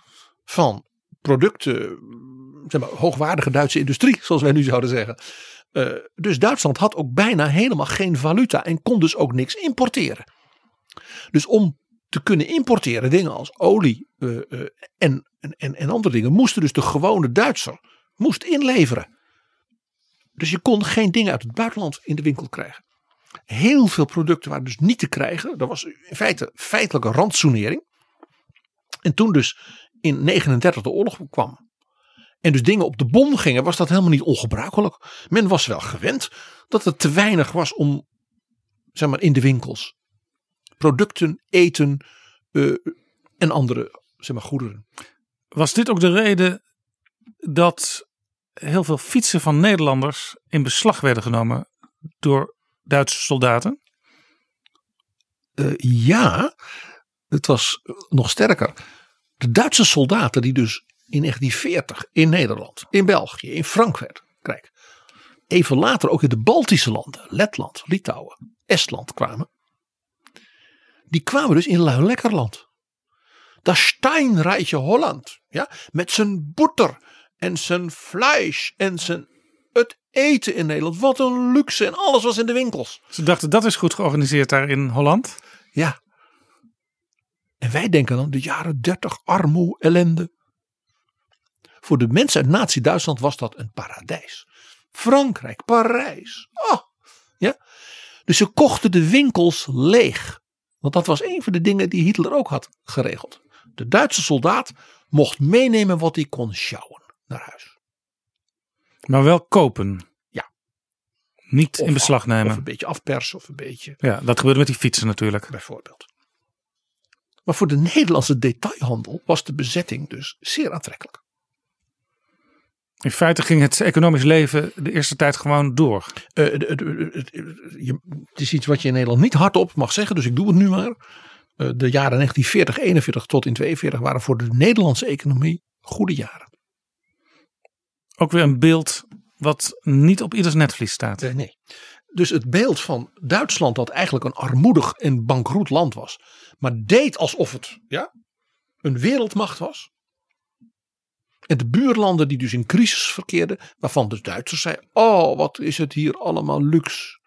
van producten, zeg maar, hoogwaardige Duitse industrie, [laughs] zoals wij nu zouden zeggen. Eh, dus Duitsland had ook bijna helemaal geen valuta en kon dus ook niks importeren. Dus om te kunnen importeren dingen als olie eh, en, en, en andere dingen, moesten dus de gewone Duitser moest inleveren. Dus je kon geen dingen uit het buitenland in de winkel krijgen. Heel veel producten waren dus niet te krijgen. Dat was in feite feitelijke rantsoenering. En toen dus in 39 de oorlog kwam. En dus dingen op de bon gingen, was dat helemaal niet ongebruikelijk. Men was wel gewend dat er te weinig was om, zeg maar, in de winkels. Producten, eten eh, en andere, zeg maar, goederen. Was dit ook de reden dat heel veel fietsen van Nederlanders in beslag werden genomen door Duitse soldaten? Eh, ja, het was nog sterker. De Duitse soldaten die dus in 1940 in Nederland, in België, in Frankrijk, even later ook in de Baltische landen, Letland, Litouwen, Estland kwamen. Die kwamen dus in Luilekkerland. Dat steinrijke Holland, ja, met zijn boter en zijn vlees en zijn het eten in Nederland. Wat een luxe en alles was in de winkels. Ze dachten dat is goed georganiseerd daar in Holland. Ja. En wij denken dan de jaren 30 armoe, ellende. Voor de mensen uit Nazi-Duitsland was dat een paradijs. Frankrijk, Parijs. Oh, ja. Dus ze kochten de winkels leeg. Want dat was een van de dingen die Hitler ook had geregeld. De Duitse soldaat mocht meenemen wat hij kon sjouwen naar huis. Maar wel kopen. Ja. Niet Of in beslag nemen. Of een beetje afpersen of een beetje Ja, dat gebeurde met die fietsen natuurlijk. bijvoorbeeld. Maar voor de Nederlandse detailhandel was de bezetting dus zeer aantrekkelijk. In feite ging het economisch leven de eerste tijd gewoon door. Eh, het is iets wat je in Nederland niet hardop mag zeggen, dus ik doe het nu maar. eh, de jaren 1940, 41 tot in 42 waren voor de Nederlandse economie goede jaren. Ook weer een beeld wat niet op ieders netvlies staat. Eh, nee. Dus het beeld van Duitsland dat eigenlijk een armoedig en bankroet land was. Maar deed alsof het ja, een wereldmacht was. En de buurlanden die dus in crisis verkeerden. Waarvan de Duitsers zeiden. Oh wat is het hier allemaal luxe.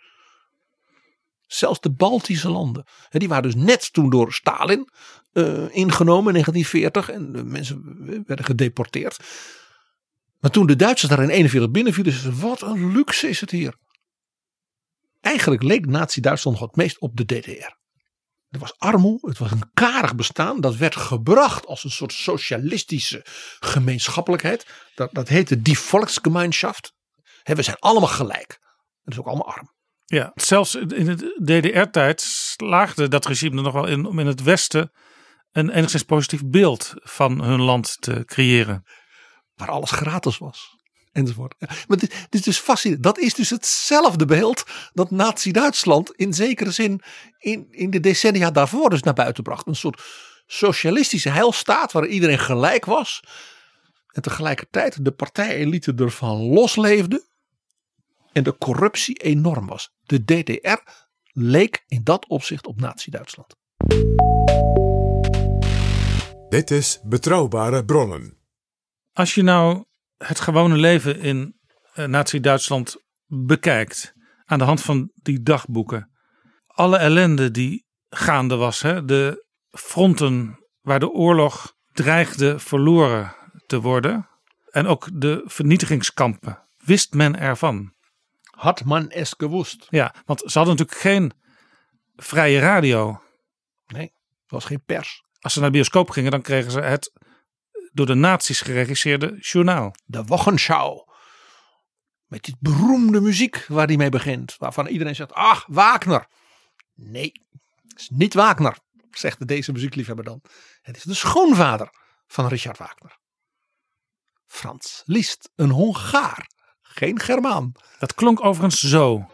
Zelfs de Baltische landen. hè, Die waren dus net toen door Stalin eh, ingenomen in 1940. En de mensen werden gedeporteerd. Maar toen de Duitsers daar in 41 binnenvielen. zeiden ze, Wat een luxe is het hier. Eigenlijk leek Nazi-Duitsland nog het meest op de DDR. Er was armoede, het was een karig bestaan. Dat werd gebracht als een soort socialistische gemeenschappelijkheid. Dat, dat heette die Volksgemeinschaft. We zijn allemaal gelijk. Dat is ook allemaal arm. Ja, zelfs in de DDR-tijd slaagde dat regime er nog wel in om in het Westen een enigszins positief beeld van hun land te creëren. Waar alles gratis was. Enzovoort. Ja, maar dit, dit is dus fascinerend. Dat is dus hetzelfde beeld dat Nazi-Duitsland in zekere zin in, in de decennia daarvoor dus naar buiten bracht. Een soort socialistische heilstaat waar iedereen gelijk was. En tegelijkertijd de partijelite ervan losleefde. En de corruptie enorm was. De DDR leek in dat opzicht op Nazi-Duitsland. Dit is Betrouwbare Bronnen. Als je nou het gewone leven in eh, Nazi-Duitsland bekijkt. aan de hand van die dagboeken. alle ellende die gaande was. Hè, de fronten waar de oorlog dreigde verloren te worden. en ook de vernietigingskampen. wist men ervan. Had man es gewusst. Ja, want ze hadden natuurlijk geen vrije radio. Nee, er was geen pers. Als ze naar de bioscoop gingen, dan kregen ze het door de nazi's geregisseerde journaal. De Wochenschau. Met die beroemde muziek waar die mee begint. Waarvan iedereen zegt, ach, Wagner. Nee, het is niet Wagner, zegt deze muziekliefhebber dan. Het is de schoonvader van Richard Wagner. Frans Liszt, een Hongaar, geen Germaan. Dat klonk overigens zo.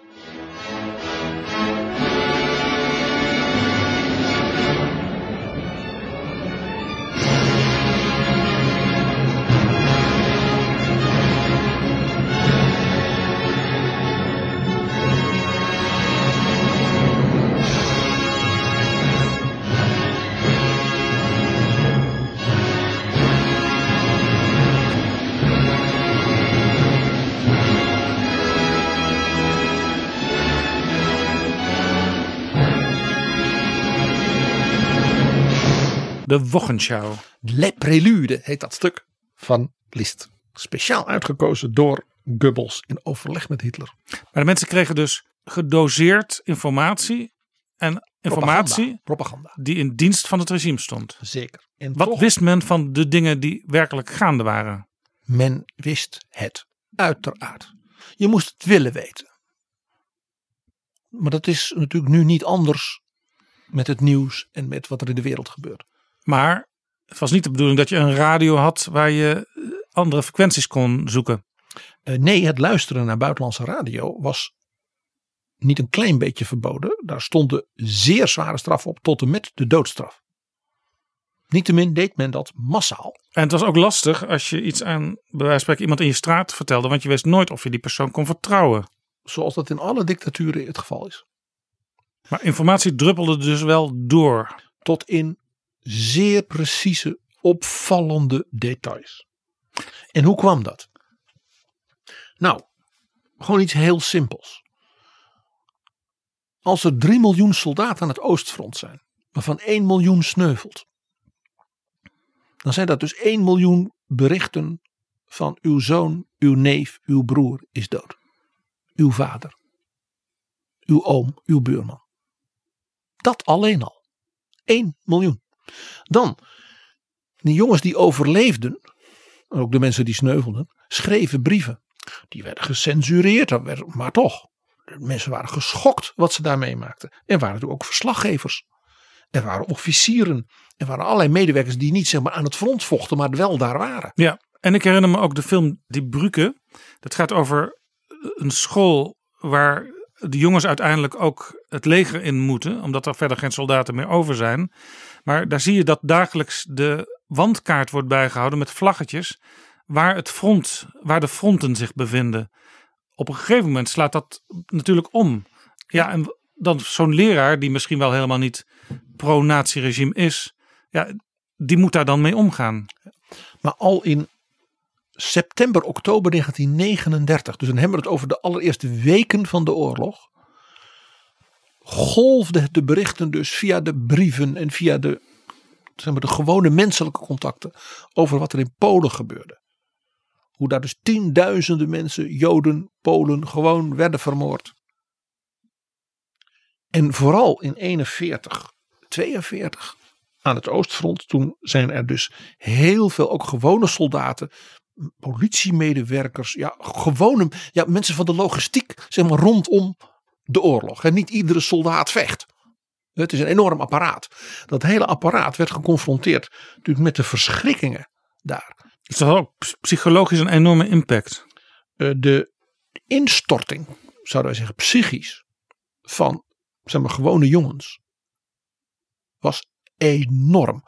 De Wochenschau. Le Prelude heet dat stuk van Liszt. Speciaal uitgekozen door Goebbels in overleg met Hitler. Maar de mensen kregen dus gedoseerd informatie. En informatie Propaganda. Propaganda. die in dienst van het regime stond. Zeker. En Wat toch, wist men van de dingen die werkelijk gaande waren? men wist het. Uiteraard. Je moest het willen weten. Maar dat is natuurlijk nu niet anders met het nieuws en met wat er in de wereld gebeurt. Maar het was niet de bedoeling dat je een radio had waar je eh, andere frequenties kon zoeken. Eh, nee, het luisteren naar buitenlandse radio was niet een klein beetje verboden. Daar stonden zeer zware straffen op, tot en met de doodstraf. Niettemin deed men dat massaal. En het was ook lastig als je iets aan, bij wijze van spreken, iemand in je straat vertelde. Want je wist nooit of je die persoon kon vertrouwen. Zoals dat in alle dictaturen het geval is. Maar informatie druppelde dus wel door. Tot in zeer precieze, opvallende details. En hoe kwam dat? Nou, gewoon iets heel simpels. Als er 3 miljoen soldaten aan het oostfront zijn, waarvan 1 miljoen sneuvelt, dan zijn dat dus 1 miljoen berichten van uw zoon, uw neef, uw broer is dood. Uw vader, uw oom, uw buurman. Dat alleen al. 1 miljoen. Dan, die jongens die overleefden, ook de mensen die sneuvelden, schreven brieven. Die werden gecensureerd, maar toch. De mensen waren geschokt wat ze daar meemaakten. Er waren natuurlijk ook verslaggevers. Er waren officieren. Er waren allerlei medewerkers die niet zeg maar, aan het front vochten, maar wel daar waren. Ja, en ik herinner me ook de film Die Brücke. Dat gaat over een school waar de jongens uiteindelijk ook het leger in moeten, omdat er verder geen soldaten meer over zijn. Maar daar zie je dat dagelijks de wandkaart wordt bijgehouden met vlaggetjes waar, het front, waar de fronten zich bevinden. Op een gegeven moment slaat dat natuurlijk om. Ja, en dan zo'n leraar, die misschien wel helemaal niet pro-nazi-regime is, ja, die moet daar dan mee omgaan. Maar al in september, oktober 1939, dus dan hebben we het over de allereerste weken van de oorlog, golfden de berichten dus via de brieven en via de, zeg maar, de gewone menselijke contacten over wat er in Polen gebeurde. Hoe daar dus tienduizenden mensen, Joden, Polen, gewoon werden vermoord. En vooral in 41, 42 aan het Oostfront, toen zijn er dus heel veel ook gewone soldaten, politiemedewerkers, ja, gewone ja, mensen van de logistiek, zeg maar rondom de oorlog. En niet iedere soldaat vecht. Het is een enorm apparaat. Dat hele apparaat werd geconfronteerd natuurlijk met de verschrikkingen daar. Het had ook psychologisch een enorme impact. Eh, de instorting, zouden wij zeggen, psychisch, van zeg maar, gewone jongens, was enorm.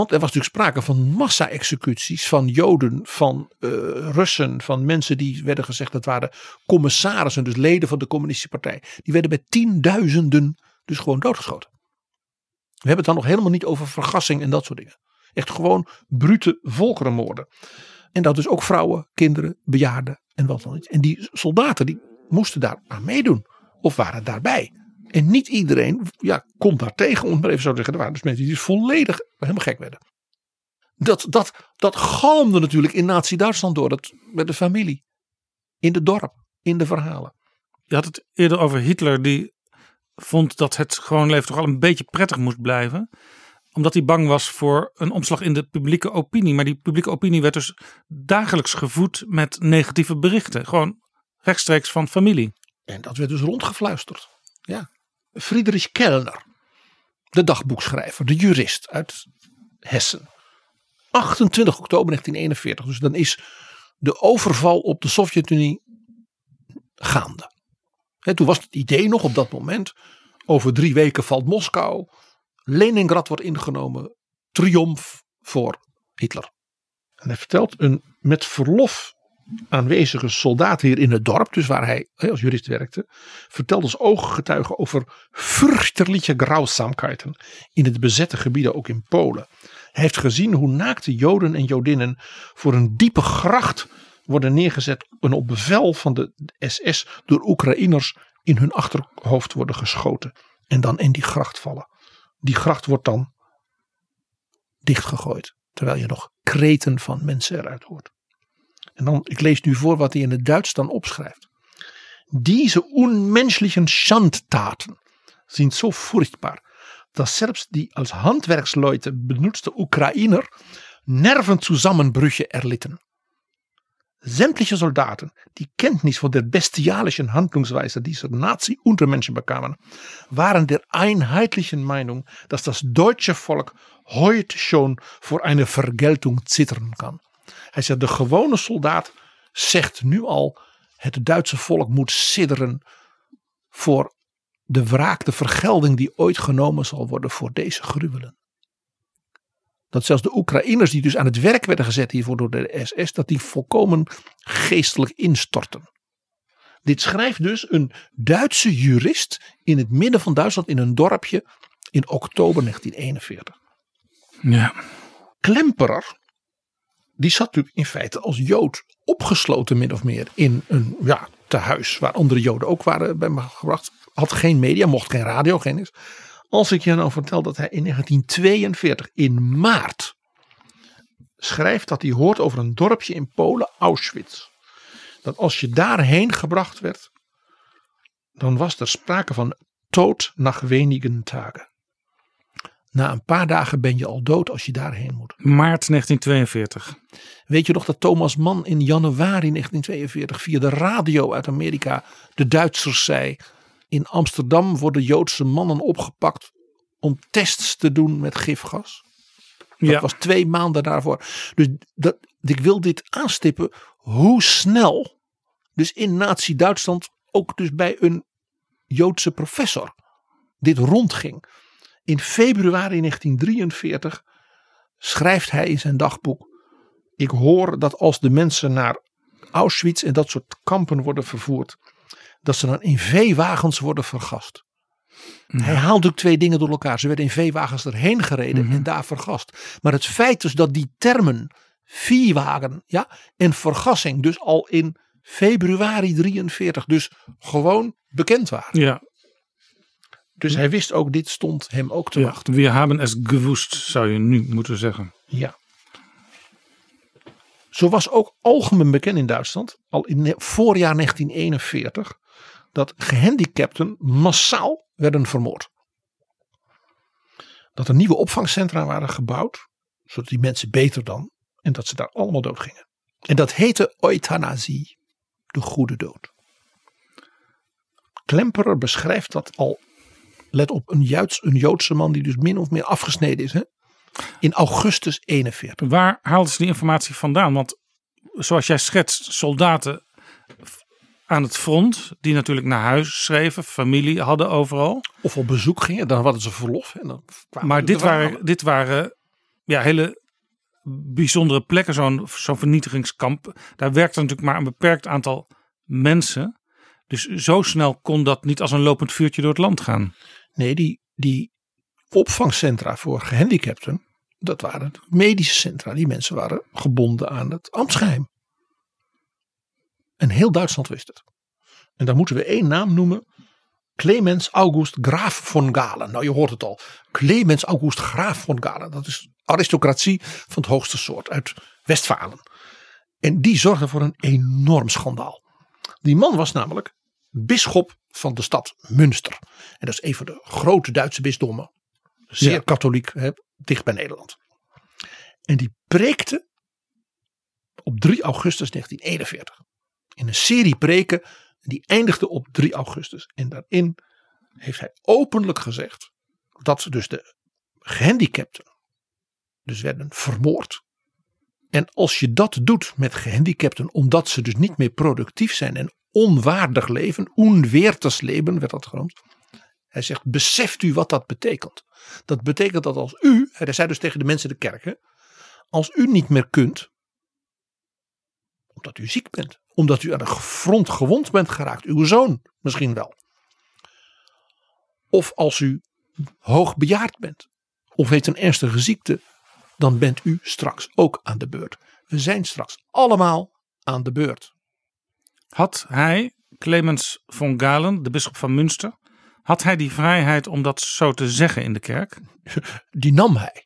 Want er was natuurlijk sprake van massa-executies van Joden, van uh, Russen, van mensen die werden gezegd dat waren commissarissen, dus leden van de Communistische Partij. Die werden bij tienduizenden dus gewoon doodgeschoten. We hebben het dan nog helemaal niet over vergassing en dat soort dingen. Echt gewoon brute volkerenmoorden. En dat dus ook vrouwen, kinderen, bejaarden en wat dan niet. En die soldaten die moesten daar aan meedoen of waren daarbij. En niet iedereen ja, kon daar tegen, om het maar even zo te zeggen. Er waren dus mensen die dus volledig helemaal gek werden. Dat, dat, dat galmde natuurlijk in Nazi-Duitsland door. Dat, met de familie. In de dorp. In de verhalen. Je had het eerder over Hitler. Die vond dat het gewoon leven toch al een beetje prettig moest blijven. Omdat hij bang was voor een omslag in de publieke opinie. Maar die publieke opinie werd dus dagelijks gevoed met negatieve berichten. Gewoon rechtstreeks van familie. En dat werd dus rondgefluisterd. Ja. Friedrich Kellner, de dagboekschrijver, de jurist uit Hessen. 28 oktober 1941, dus dan is de overval op de Sovjet-Unie gaande. toen was het idee nog op dat moment, over drie weken valt Moskou, Leningrad wordt ingenomen, triomf voor Hitler. En hij vertelt een met verlof aanwezige soldaat hier in het dorp, dus waar hij als jurist werkte, vertelde als ooggetuige over fürchterliche Grausamkeiten in het bezette gebieden, ook in Polen. Hij heeft gezien hoe naakte Joden en Jodinnen voor een diepe gracht worden neergezet en op bevel van de SS door Oekraïners in hun achterhoofd worden geschoten en dan in die gracht vallen. Die gracht wordt dan dichtgegooid, terwijl je nog kreten van mensen eruit hoort. En dan, ik lees nu voor wat hij in het Duits dan opschrijft. Diese unmenschlichen Schandtaten sind so furchtbar, dass selbst die als Handwerksleute benutzte Ukrainer Nervenzusammenbrüche erlitten. Sämtliche Soldaten, die Kenntnis von der bestialischen Handlungsweise dieser Nazi-Untermenschen bekamen, waren der einheitlichen Meinung, dass das deutsche Volk heute schon vor einer Vergeltung zittern kann. Hij zegt de gewone soldaat zegt nu al het Duitse volk moet sidderen voor de wraak, de vergelding die ooit genomen zal worden voor deze gruwelen. Dat zelfs de Oekraïners die dus aan het werk werden gezet hiervoor door de SS, dat die volkomen geestelijk instorten. Dit schrijft dus een Duitse jurist in het midden van Duitsland in een dorpje in oktober 1941. Ja. Klemperer, die zat natuurlijk in feite als Jood opgesloten min of meer in een ja, tehuis waar andere Joden ook waren bij me gebracht. Had geen media, mocht geen radio, geen is. Als ik je nou vertel dat hij in 1942 in maart schrijft dat hij hoort over een dorpje in Polen, Auschwitz. Dat als je daarheen gebracht werd, dan was er sprake van dood nach wenigen dagen. Na een paar dagen ben je al dood als je daarheen moet. Maart 1942. Weet je nog dat Thomas Mann in januari 1942 via de radio uit Amerika de Duitsers zei: In Amsterdam worden Joodse mannen opgepakt om tests te doen met gifgas? Dat Ja. was twee maanden daarvoor. Dus dat, ik wil dit aanstippen hoe snel, dus in Nazi-Duitsland, ook dus bij een Joodse professor dit rondging. In februari 1943 schrijft hij in zijn dagboek: Ik hoor dat als de mensen naar Auschwitz en dat soort kampen worden vervoerd, dat ze dan in veewagens worden vergast. Hij haalt ook twee dingen door elkaar. Ze werden in veewagens erheen gereden en daar vergast. Maar het feit dus dat die termen veewagen ja, en vergassing dus al in februari 43 dus gewoon bekend waren. Ja, Dus hij wist ook, dit stond hem ook te ja. wachten. we hebben es gewoest, zou je nu moeten zeggen. Ja. Zo was ook algemeen bekend in Duitsland, al in het voorjaar 1941, dat gehandicapten massaal werden vermoord. Dat er nieuwe opvangcentra waren gebouwd, zodat die mensen beter dan, en dat ze daar allemaal dood gingen. En dat heette euthanasie, de goede dood. Klemperer beschrijft dat al, let op, een, Joods, een Joodse man die dus min of meer afgesneden is, hè? in augustus 41. Waar haalden ze die informatie vandaan? Want zoals jij schetst, soldaten aan het front, die natuurlijk naar huis schreven, familie hadden overal. Of op bezoek gingen, dan hadden ze verlof. En dan Maar dit waren, dit waren ja, hele bijzondere plekken, zo'n zo'n vernietigingskamp. Daar werkte natuurlijk maar een beperkt aantal mensen. Dus zo snel kon dat niet als een lopend vuurtje door het land gaan. Nee, die, die opvangcentra voor gehandicapten, dat waren medische centra. Die mensen waren gebonden aan het ambtsgeheim. En heel Duitsland wist het. En dan moeten we één naam noemen. Clemens August Graaf von Galen. Nou, je hoort het al. Clemens August Graaf von Galen. Dat is aristocratie van het hoogste soort uit Westfalen. En die zorgde voor een enorm schandaal. Die man was namelijk bisschop van de stad Münster. En dat is een van de grote Duitse bisdommen. Zeer Ja. katholiek, hè, dicht bij Nederland. En die preekte op 3 augustus 1941. In een serie preken. Die eindigde op 3 augustus. En daarin heeft hij openlijk gezegd. Dat dus de gehandicapten. Dus werden vermoord. En als je dat doet met gehandicapten. Omdat ze dus niet meer productief zijn. En onwaardig leven. Onweertes leven werd dat genoemd. Hij zegt, beseft u wat dat betekent? Dat betekent dat als u, hij zei dus tegen de mensen de kerken, als u niet meer kunt, omdat u ziek bent, omdat u aan de front gewond bent geraakt, uw zoon misschien wel. Of als u hoogbejaard bent, of heeft een ernstige ziekte, dan bent u straks ook aan de beurt. We zijn straks allemaal aan de beurt. Had hij, Clemens von Galen, de bisschop van Münster, had hij die vrijheid om dat zo te zeggen in de kerk? [laughs] die nam hij.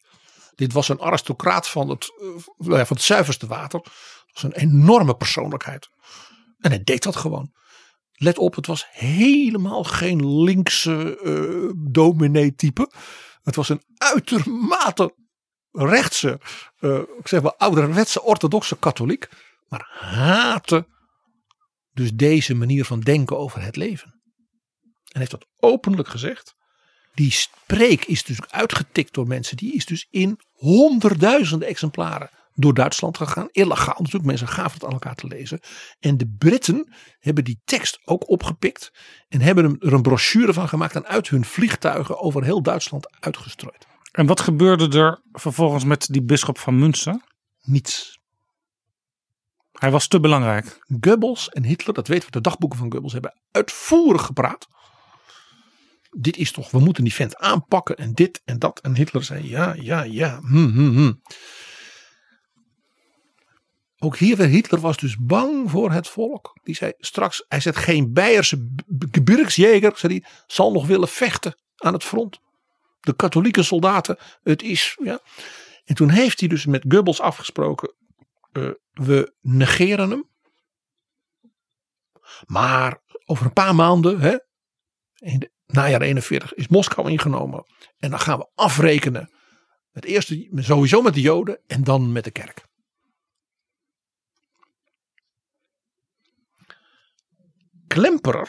Dit was een aristocraat van het, eh, nou van het zuiverste water. Dat was een enorme persoonlijkheid. En hij deed dat gewoon. Let op, het was helemaal geen linkse eh dominee type. Het was een uitermate rechtse, eh, ik zeg maar ouderwetse orthodoxe katholiek. Maar haatte dus deze manier van denken over het leven. En heeft dat openlijk gezegd. Die spreek is dus uitgetikt door mensen. Die is dus in honderdduizenden exemplaren door Duitsland gegaan. Illegaal natuurlijk. Mensen gaven het aan elkaar te lezen. En de Britten hebben die tekst ook opgepikt. En hebben er een brochure van gemaakt. En uit hun vliegtuigen over heel Duitsland uitgestrooid. En wat gebeurde er vervolgens met die bisschop van Münster? Niets. Hij was te belangrijk. Goebbels en Hitler, dat weten we, de dagboeken van Goebbels hebben uitvoerig gepraat. Dit is toch, we moeten die vent aanpakken en dit en dat. En Hitler zei ja, ja, ja. hm, hm, hm. Ook hier weer, Hitler was dus bang voor het volk. Die zei straks, hij zegt geen Beierse gebirgsjäger, zei zal nog willen vechten aan het front. De katholieke soldaten, het is, ja. En toen heeft hij dus met Goebbels afgesproken, eh, we negeren hem. Maar over een paar maanden, hè, in de najaar 41, is Moskou ingenomen. En dan gaan we afrekenen. Met eerst sowieso met de Joden en dan met de kerk. Klemperer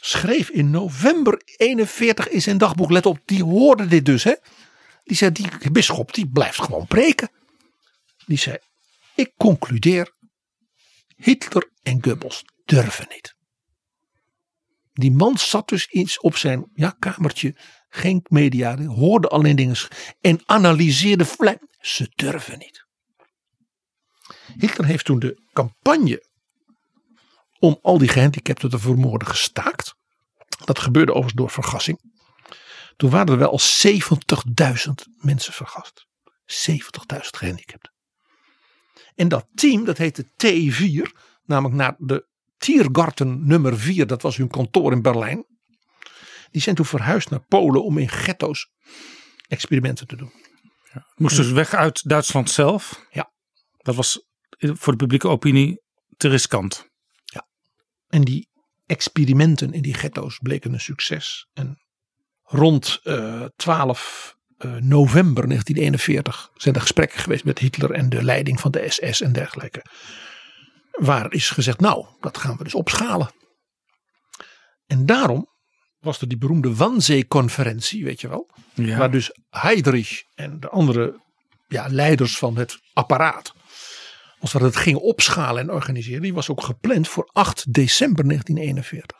schreef in november 41 in zijn dagboek, let op, die hoorde dit dus. Hè? Die zei, die bisschop die blijft gewoon preken. Die zei, ik concludeer, Hitler en Goebbels durven niet. Die man zat dus iets op zijn ja, kamertje, geen media, hoorde alleen dingen en analyseerde vlijm. Ze durven niet. Hitler heeft toen de campagne om al die gehandicapten te vermoorden gestaakt. Dat gebeurde overigens door vergassing. Toen waren er wel al 70.000 mensen vergast. 70.000 gehandicapten. En dat team, dat heette T4, namelijk naar de Tiergarten nummer 4, dat was hun kantoor in Berlijn. Die zijn toen verhuisd naar Polen om in ghetto's experimenten te doen. Moest dus weg uit Duitsland zelf. Ja. Dat was voor de publieke opinie te riskant. En die experimenten in die ghetto's bleken een succes. En rond eh 12 eh, november 1941 zijn er gesprekken geweest met Hitler en de leiding van de SS en dergelijke. Waar is gezegd, nou, dat gaan we dus opschalen. En daarom was er die beroemde Wannsee-conferentie, weet je wel. Ja. Waar dus Heydrich en de andere ja, leiders van het apparaat. Als we het gingen opschalen en organiseren. Die was ook gepland voor 8 december 1941.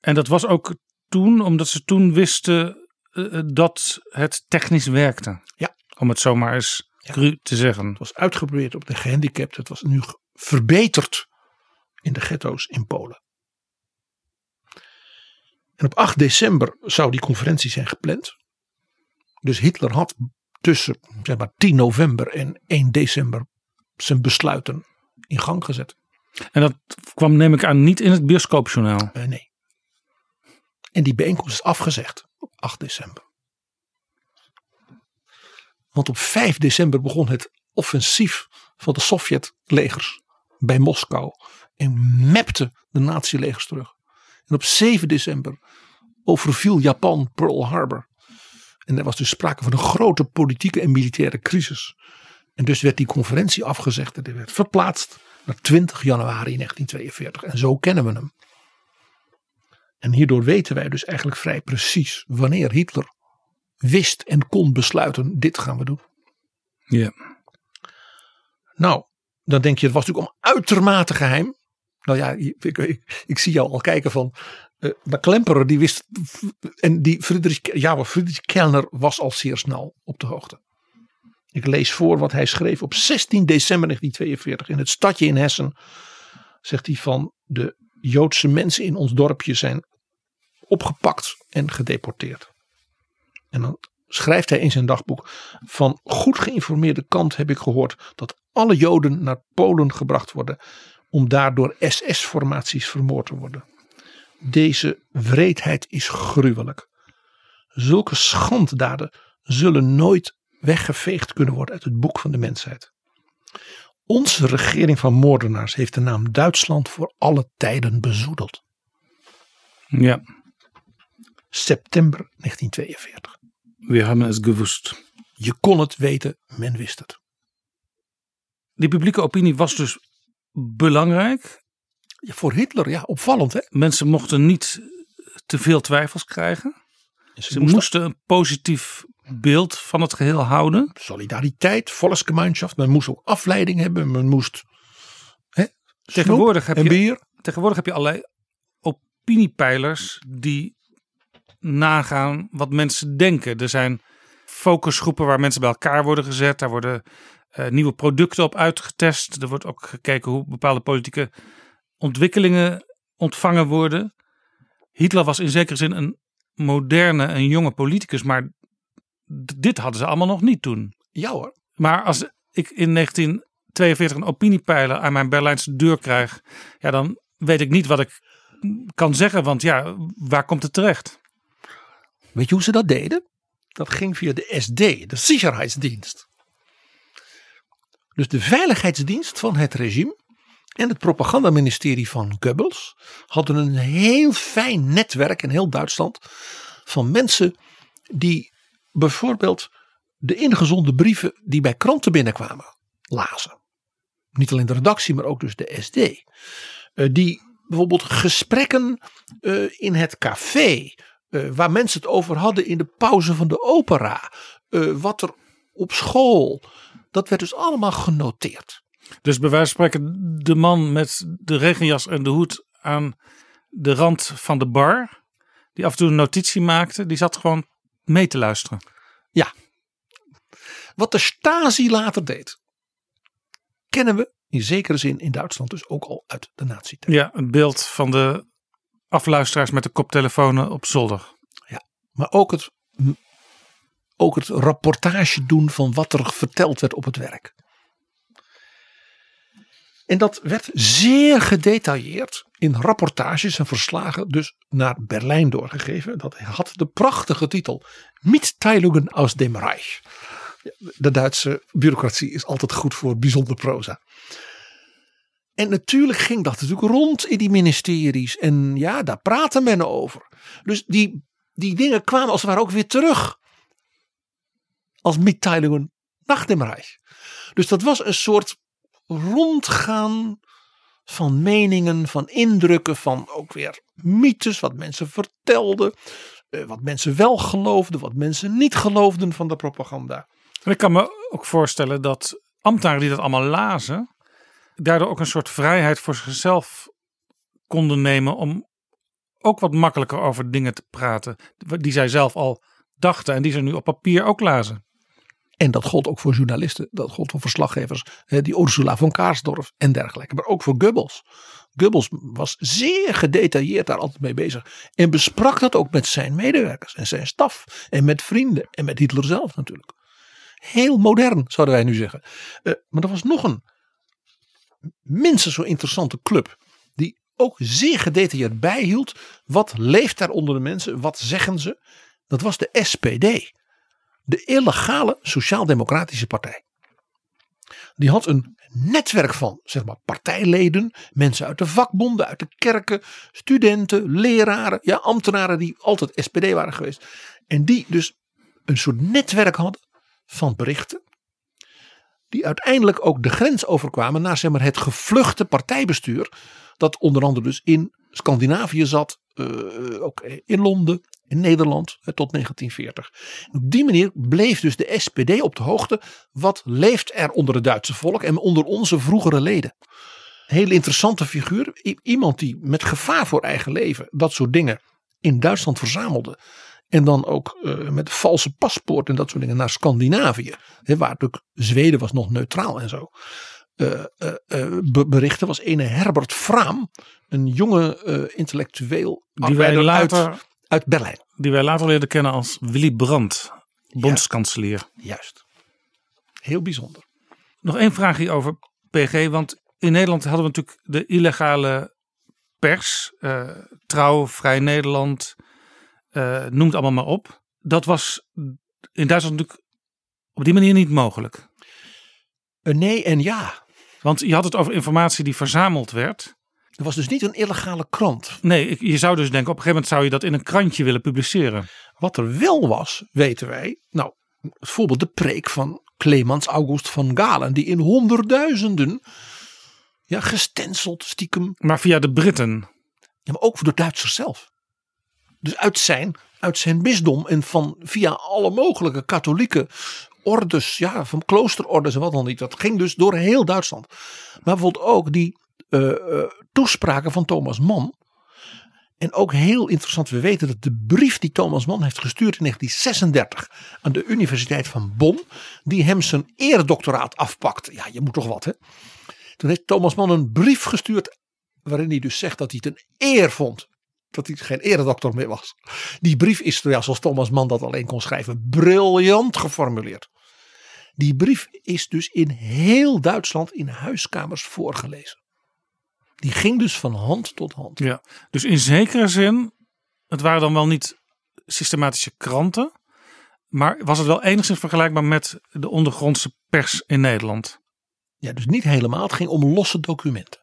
En dat was ook toen, omdat ze toen wisten eh, dat het technisch werkte. Ja. Om het zomaar eens cru te zeggen. Het was uitgeprobeerd op de gehandicapten. Het was nu verbeterd in de ghetto's in Polen. En op 8 december zou die conferentie zijn gepland. Dus Hitler had tussen zeg maar, 10 november en 1 december zijn besluiten in gang gezet. En dat kwam neem ik aan niet in het bioscoopjournaal. Eh, nee. En die bijeenkomst is afgezegd 8 december. Want op 5 december begon het offensief van de Sovjetlegers bij Moskou. En mepte de nazi-legers terug. En op 7 december overviel Japan Pearl Harbor. En er was dus sprake van een grote politieke en militaire crisis. En dus werd die conferentie afgezegd en die werd verplaatst naar 20 januari 1942. En zo kennen we hem. En hierdoor weten wij dus eigenlijk vrij precies wanneer Hitler wist en kon besluiten: dit gaan we doen. Ja. Nou, dan denk je, het was natuurlijk om uitermate geheim. Nou ja, ik, ik, ik zie jou al kijken van. eh maar Klemperer, die wist. En die Friedrich, ja, Friedrich Kellner was al zeer snel op de hoogte. Ik lees voor wat hij schreef op 16 december 1942 in het stadje in Hessen. Zegt hij van de Joodse mensen in ons dorpje zijn opgepakt en gedeporteerd. En dan schrijft hij in zijn dagboek: Van goed geïnformeerde kant heb ik gehoord dat alle Joden naar Polen gebracht worden om daar door SS-formaties vermoord te worden. Deze wreedheid is gruwelijk. Zulke schanddaden zullen nooit weggeveegd kunnen worden uit het boek van de mensheid. Onze regering van moordenaars heeft de naam Duitsland voor alle tijden bezoedeld. Ja. September 1942. We hebben het gewust. Je kon het weten, men wist het. Die publieke opinie was dus belangrijk. Ja, voor Hitler, ja, opvallend hè. Mensen mochten niet te veel twijfels krijgen. Ze moesten een positief beeld van het geheel houden. solidariteit, volksgemeenschap. Men moest ook afleiding hebben. Men moest hè, Tegenwoordig heb en je- bier. Tegenwoordig heb je allerlei opiniepeilers die nagaan wat mensen denken. Er zijn focusgroepen waar mensen bij elkaar worden gezet. Daar worden eh, nieuwe producten op uitgetest. Er wordt ook gekeken hoe bepaalde politieke ontwikkelingen ontvangen worden. Hitler was in zekere zin een moderne, een jonge politicus, maar dit hadden ze allemaal nog niet toen. Ja hoor. Maar als ik in 1942 een opiniepeiler aan mijn Berlijnse deur krijg, ja, dan weet ik niet wat ik kan zeggen, want ja, waar komt het terecht? Weet je hoe ze dat deden? Dat ging via de SD, de Sicherheidsdienst. Dus de veiligheidsdienst van het regime en het propagandaministerie van Goebbels hadden een heel fijn netwerk in heel Duitsland van mensen die bijvoorbeeld de ingezonde brieven die bij kranten binnenkwamen lazen. Niet alleen de redactie, maar ook dus de SD. Eh, die bijvoorbeeld gesprekken eh, in het café, eh, waar mensen het over hadden in de pauze van de opera, eh, wat er op school, dat werd dus allemaal genoteerd. Dus bij wijze van spreken, de man met de regenjas en de hoed aan de rand van de bar, die af en toe een notitie maakte, die zat gewoon mee te luisteren. Wat de Stasi later deed, kennen we in zekere zin in Duitsland dus ook al uit de nazi-tijd. Ja, een beeld van de afluisteraars met de koptelefonen op zolder. Maar ook het, ook het rapportage doen van wat er verteld werd op het werk. En dat werd zeer gedetailleerd in rapportages en verslagen dus naar Berlijn doorgegeven. Dat had de prachtige titel Mitteilungen aus dem Reich. De Duitse bureaucratie is altijd goed voor bijzonder proza. En natuurlijk ging dat natuurlijk rond in die ministeries. En ja, daar praatte men over. Dus die, die dingen kwamen als het ware ook weer terug. Als Mitteilungen nach. Dus dat was een soort rondgaan van meningen, van indrukken, van ook weer mythes, wat mensen vertelden, eh, wat mensen wel geloofden, wat mensen niet geloofden van de propaganda. Ik kan me ook voorstellen dat ambtenaren die dat allemaal lazen, daardoor ook een soort vrijheid voor zichzelf konden nemen om ook wat makkelijker over dingen te praten die zij zelf al dachten en die ze nu op papier ook lazen. En dat gold ook voor journalisten, dat gold voor verslaggevers, die Ursula von Kaarsdorf en dergelijke, maar ook voor Goebbels. Goebbels was zeer gedetailleerd daar altijd mee bezig en besprak dat ook met zijn medewerkers en zijn staf en met vrienden en met Hitler zelf natuurlijk. Heel modern zouden wij nu zeggen. Eh, maar er was nog een minstens zo interessante club die ook zeer gedetailleerd bijhield wat leeft daar onder de mensen, wat zeggen ze. Dat was de SPD de illegale Sociaal-Democratische Partij. Die had een netwerk van zeg maar, partijleden, mensen uit de vakbonden, uit de kerken, studenten, leraren, ja, ambtenaren die altijd SPD waren geweest. En die dus een soort netwerk hadden van berichten. Die uiteindelijk ook de grens overkwamen naar zeg maar, het gevluchte partijbestuur. Dat onder andere dus in Scandinavië zat, uh, ook in Londen, in Nederland tot 1940. Op die manier bleef dus de SPD op de hoogte. Wat leeft er onder het Duitse volk en onder onze vroegere leden? Een hele interessante figuur. Iemand die met gevaar voor eigen leven dat soort dingen in Duitsland verzamelde. En dan ook uh, met valse paspoort en dat soort dingen naar Scandinavië. Hè, waar natuurlijk Zweden was nog neutraal en zo. Uh, uh, berichten was ene Herbert Fraam. Een jonge intellectueel. Die wij later uit, uit Berlijn. Die wij later leerden kennen als Willy Brandt, bondskanselier. Juist. Heel bijzonder. Nog één vraagje over PG, want in Nederland hadden we natuurlijk de illegale pers, Trouw, Vrij Nederland, uh, noem het allemaal maar op. Dat was in Duitsland natuurlijk op die manier niet mogelijk. Uh, nee en ja. Want je had het over informatie die verzameld werd. Er was dus niet een illegale krant. Nee, je zou dus denken, op een gegeven moment zou je dat in een krantje willen publiceren. Wat er wel was, weten wij. Nou, bijvoorbeeld de preek van Clemens August van Galen, die in honderdduizenden ja, gestenseld stiekem. Maar via de Britten. Ja, maar ook voor de Duitsers zelf. Dus uit zijn, uit zijn bisdom en van via alle mogelijke katholieke ordes, ja, van kloosterordes en wat dan niet. Dat ging dus door heel Duitsland. Maar bijvoorbeeld ook die uh, uh, toespraken van Thomas Mann. En ook heel interessant, we weten dat de brief die Thomas Mann heeft gestuurd in 1936 aan de Universiteit van Bonn, die hem zijn eredoctoraat afpakt. Ja, je moet toch wat hè. Toen heeft Thomas Mann een brief gestuurd waarin hij dus zegt dat hij het een eer vond dat hij geen eredoctor meer was. Die brief is, ja, zoals Thomas Mann dat alleen kon schrijven, briljant geformuleerd. Die brief is dus in heel Duitsland in huiskamers voorgelezen. Die ging dus van hand tot hand. Ja, dus in zekere zin, het waren dan wel niet systematische kranten, maar was het wel enigszins vergelijkbaar met de ondergrondse pers in Nederland? Ja, dus niet helemaal. Het ging om losse documenten.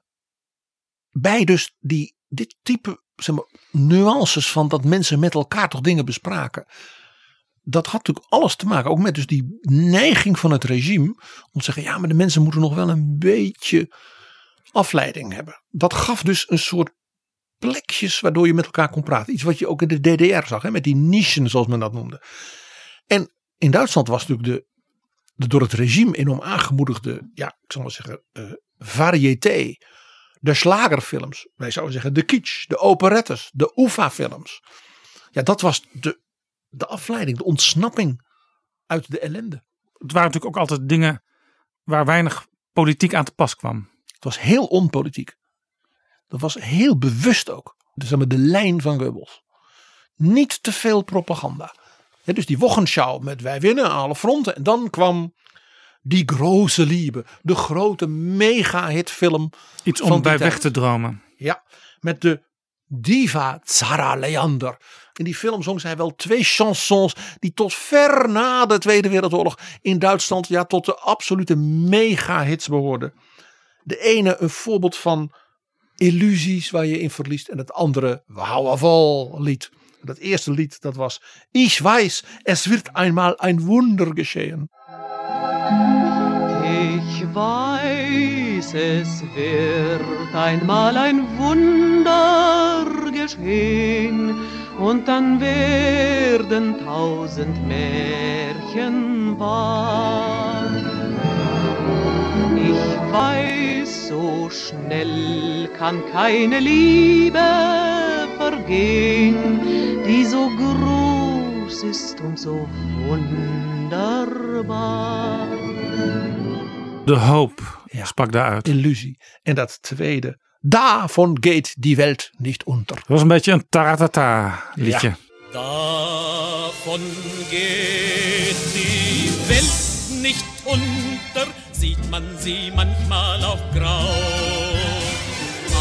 Bij dus die, dit type nuances van dat mensen met elkaar toch dingen bespraken. Dat had natuurlijk alles te maken, ook met dus die neiging van het regime. Om te zeggen, ja maar de mensen moeten nog wel een beetje afleiding hebben. Dat gaf dus een soort plekjes waardoor je met elkaar kon praten. Iets wat je ook in de DDR zag, hè, met die nichen zoals men dat noemde. En in Duitsland was natuurlijk de, door het regime enorm aangemoedigde, ja, ik zal maar zeggen, uh, variété. De slagerfilms, wij zouden zeggen de kitsch, de operettes, de UFA-films. Ja, dat was de, de afleiding, de ontsnapping uit de ellende. Het waren natuurlijk ook altijd dingen waar weinig politiek aan te pas kwam. Het was heel onpolitiek. Dat was heel bewust ook. Dus zeg maar de lijn van Goebbels. Niet te veel propaganda. Dus die Wochenschau met wij winnen aan alle fronten. En dan kwam die grote liebe. De grote mega hitfilm. Iets om bij tijd. weg te dromen. Ja, met de diva Zara Leander. In die film zong zij wel twee chansons die tot ver na de Tweede Wereldoorlog in Duitsland ja, tot de absolute mega hits behoorden. De ene een voorbeeld van illusies waar je in verliest en het andere We houden vol lied. Dat eerste lied dat was Ich weiß, es wird einmal ein Wunder geschehen. Ich weiß, es wird einmal ein Wunder geschehen und dann werden tausend Märchen wahr. Ich weiß, so schnell kann keine Liebe vergehen, die so groß ist und so wunderbar. De hoop Ja. sprak daaruit. Dat Illusie. En dat tweede, Davon geht die Welt nicht unter. was een beetje een taratata liedje. Davon geht die Welt nicht unter, sieht man sie manchmal auch grau.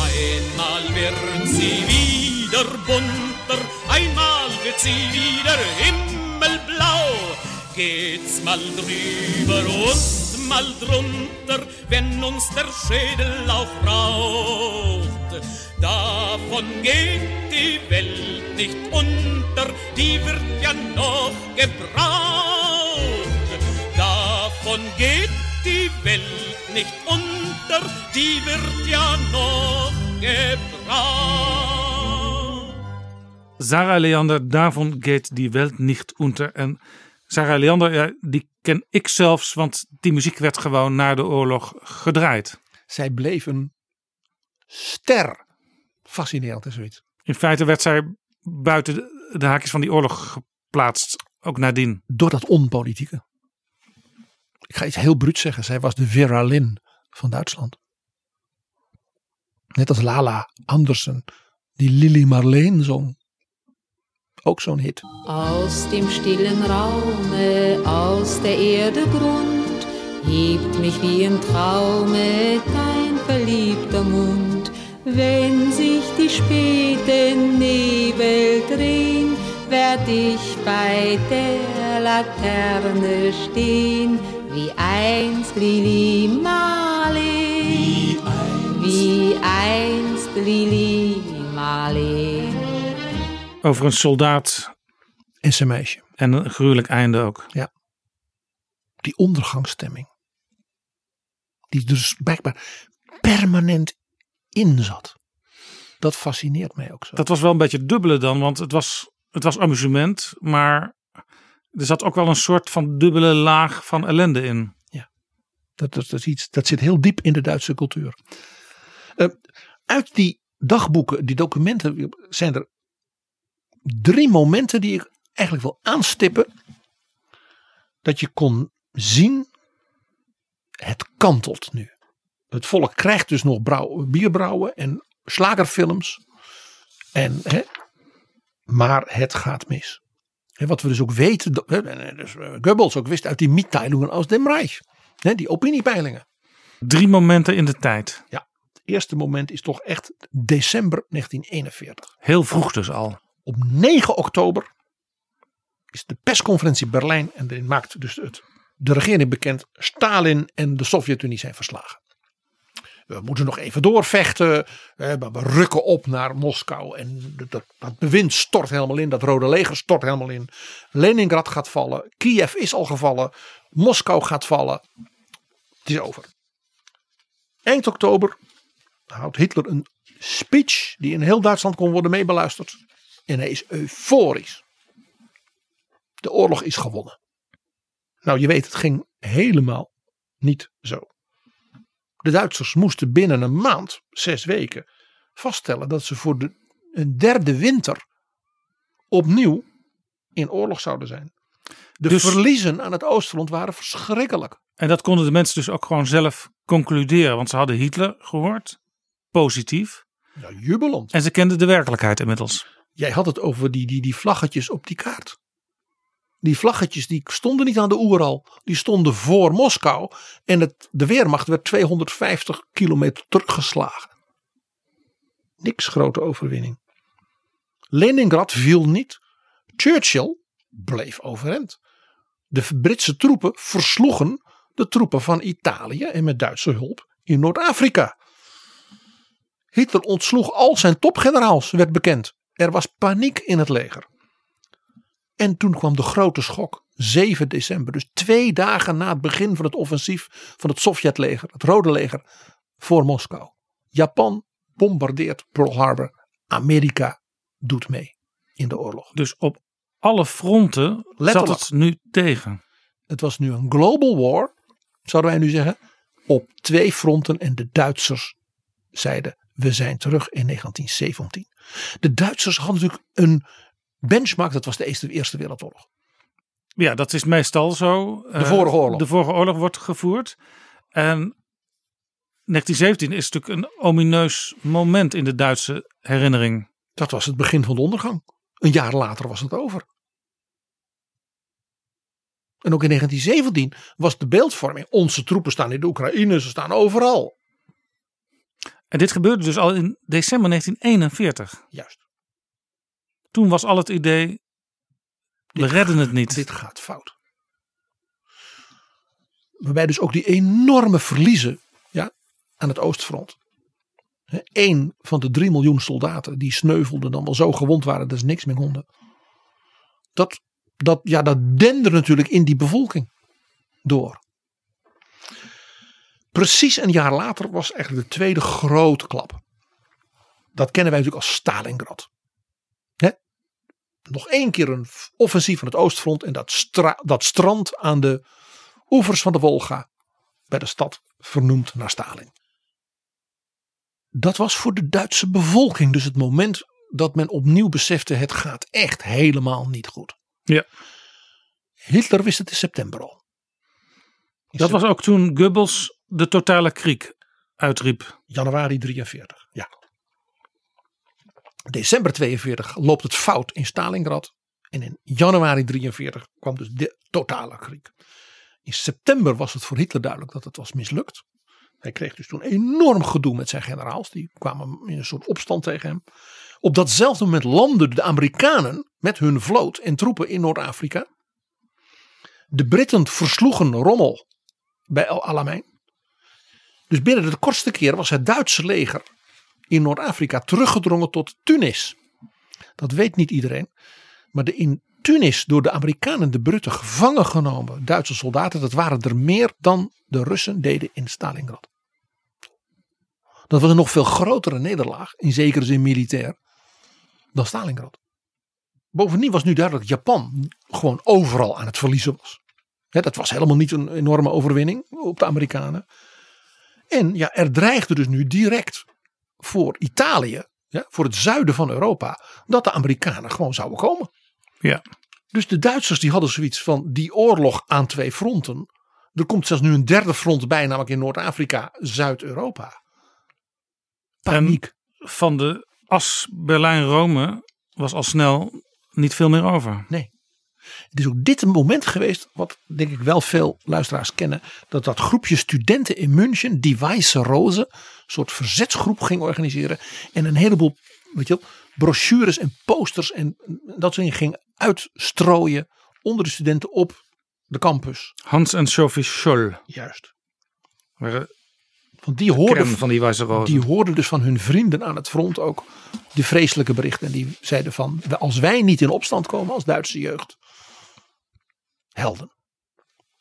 Einmal wird sie wieder bunter, einmal wird sie wieder himmelblau. Geht's mal drüber und mal drunter, wenn uns der Schädel auch raucht. Davon geht die Welt nicht unter, die wird ja noch gebraucht. Davon geht die Welt nicht unter, die wird ja noch gebraucht. Sarah Leander, daarvan geht die Welt nicht unter. En Sarah Leander, ja, die ken ik zelfs, want die muziek werd gewoon na de oorlog gedraaid. Zij bleef een ster. Fascinerend is zoiets. In feite werd zij buiten de- de haakjes van die oorlog geplaatst, ook nadien. Door dat onpolitieke. Ik ga iets heel bruut zeggen. Zij was de Vera Lynn van Duitsland. Net als Lala Andersen. Die Lily Marleen zong. Ook zo'n hit. Aus dem stillen Raume, aus der Erde Grund, hebt mich wie im Traume dein verliebter Mund. Wenn sich die späten Nebel drehen, werd ich bei der Laterne stehen, wie einst Lili Marleen, wie einst Lili Marleen. Over een soldaat En zijn meisje. en een gruwelijk einde ook. Die ondergangsstemming. Die dus blijkbaar permanent in zat. Dat fascineert mij ook zo. Dat was wel een beetje dubbele dan, want het was, het was amusement, maar er zat ook wel een soort van dubbele laag van ellende in. Dat, dat, dat, is iets, dat zit heel diep in de Duitse cultuur. Eh, uit die dagboeken, die documenten, zijn er drie momenten die ik eigenlijk wil aanstippen. Dat je kon zien, het kantelt nu. Het volk krijgt dus nog brouw, bierbrouwen en slagerfilms. En, hè, maar het gaat mis. Hè, wat we dus ook weten, dat- en dus eh, Goebbels ook wist uit die Mitteilungen aus dem Reich. Hè, die opiniepeilingen. Drie momenten in de tijd. Het eerste moment is toch echt december 1941. Heel vroeg dus al. Op 9 oktober is de persconferentie Berlijn en daarin maakt dus de regering bekend. Stalin en de Sovjet-Unie zijn verslagen. We moeten nog even doorvechten. we rukken op naar Moskou. En dat, dat bewind stort helemaal in. Dat Rode Leger stort helemaal in. Leningrad gaat vallen. Kiev is al gevallen. Moskou gaat vallen. Het is over. Eind oktober houdt Hitler een speech die in heel Duitsland kon worden meebeluisterd. En hij is euforisch. De oorlog is gewonnen. Nou, je weet, het ging helemaal niet zo. De Duitsers moesten binnen een maand, zes weken, vaststellen dat ze voor de, een derde winter opnieuw in oorlog zouden zijn. De Dus- verliezen aan het oostfront waren verschrikkelijk. En dat konden de mensen dus ook gewoon zelf concluderen. Want ze hadden Hitler gehoord. Positief. Ja, jubelend. En ze kenden de werkelijkheid inmiddels. Jij had het over die, die, die vlaggetjes op die kaart. Die vlaggetjes die stonden niet aan de Oeral. Die stonden voor Moskou. En het, de Weermacht werd 250 kilometer teruggeslagen. Niks grote overwinning. Leningrad viel niet. Churchill bleef overeind. De Britse troepen versloegen de troepen van Italië en met Duitse hulp in Noord-Afrika. Hitler ontsloeg al zijn topgeneraals, werd bekend. Er was paniek in het leger. En toen kwam de grote schok. 7 december, dus twee dagen na het begin van het offensief van het Sovjetleger, het Rode Leger, voor Moskou. Japan bombardeert Pearl Harbor. Amerika doet mee in de oorlog. Dus op alle fronten zat Letterlijk. het nu tegen. Het was nu een global war, zouden wij nu zeggen, op twee fronten. En de Duitsers zeiden: we zijn terug in 1917. De Duitsers hadden natuurlijk een benchmark, dat was de Eerste, Eerste Wereldoorlog. Ja, dat is meestal zo. De vorige oorlog. De vorige oorlog wordt gevoerd. En 1917 is natuurlijk een omineus moment in de Duitse herinnering. Dat was het begin van de ondergang. Een jaar later was het over. En ook in 1917 was de beeldvorming. Onze troepen staan in de Oekraïne, ze staan overal. En dit gebeurde dus al in december 1941. Juist. Toen was al het idee, we Dit redden het niet. Dit gaat fout. Waarbij dus ook die enorme verliezen ja, aan het oostfront. Eén van de 3 miljoen soldaten die sneuvelden dan wel zo gewond waren dat ze niks meer konden. Dat, dat, ja, dat dende natuurlijk in die bevolking door. Precies een jaar later was eigenlijk de tweede grote klap. Dat kennen wij natuurlijk als Stalingrad. Nog één keer een offensief van het oostfront en dat, stra- dat strand aan de oevers van de Wolga bij de stad vernoemd naar Stalin. Dat was voor de Duitse bevolking dus het moment dat men opnieuw besefte het gaat echt helemaal niet goed. Ja. Hitler wist het in september al. In Dat was ook toen Goebbels de totale kriek uitriep. januari 43. Ja. December 42 loopt het fout in Stalingrad. En in januari 43 kwam dus de totale kriek. In september was het voor Hitler duidelijk dat het was mislukt. Hij kreeg dus toen enorm gedoe met zijn generaals. Die kwamen in een soort opstand tegen hem. Op datzelfde moment landden de Amerikanen met hun vloot en troepen in Noord-Afrika. De Britten versloegen Rommel bij El Alamein. Dus binnen de kortste keer was het Duitse leger in Noord-Afrika teruggedrongen tot Tunis. Dat weet niet iedereen. Maar de in Tunis door de Amerikanen de Britten gevangen genomen Duitse soldaten, dat waren er meer dan de Russen deden in Stalingrad. Dat was een nog veel grotere nederlaag, in zekere zin militair, dan Stalingrad. Bovendien was nu duidelijk dat Japan gewoon overal aan het verliezen was. Dat was helemaal niet een enorme overwinning op de Amerikanen. En ja, er dreigde dus nu direct voor Italië, ja, voor het zuiden van Europa, dat de Amerikanen gewoon zouden komen. Ja. Dus de Duitsers die hadden zoiets van die oorlog aan twee fronten. Er komt zelfs nu een derde front bij, namelijk in Noord-Afrika, Zuid-Europa. Paniek. Van de as Berlijn-Rome was al snel niet veel meer over. Nee. Het is ook dit een moment geweest, wat denk ik wel veel luisteraars kennen, dat dat groepje studenten in München, die Weiße Rose, een soort verzetsgroep ging organiseren en een heleboel, weet je wel, brochures en posters en dat soort dingen ging uitstrooien onder de studenten op de campus. Hans en Sophie Scholl Juist. waren Want die hoorden, van die rozen. die hoorden dus van hun vrienden aan het front ook die vreselijke berichten. En die zeiden van, als wij niet in opstand komen als Duitse jeugd, helden.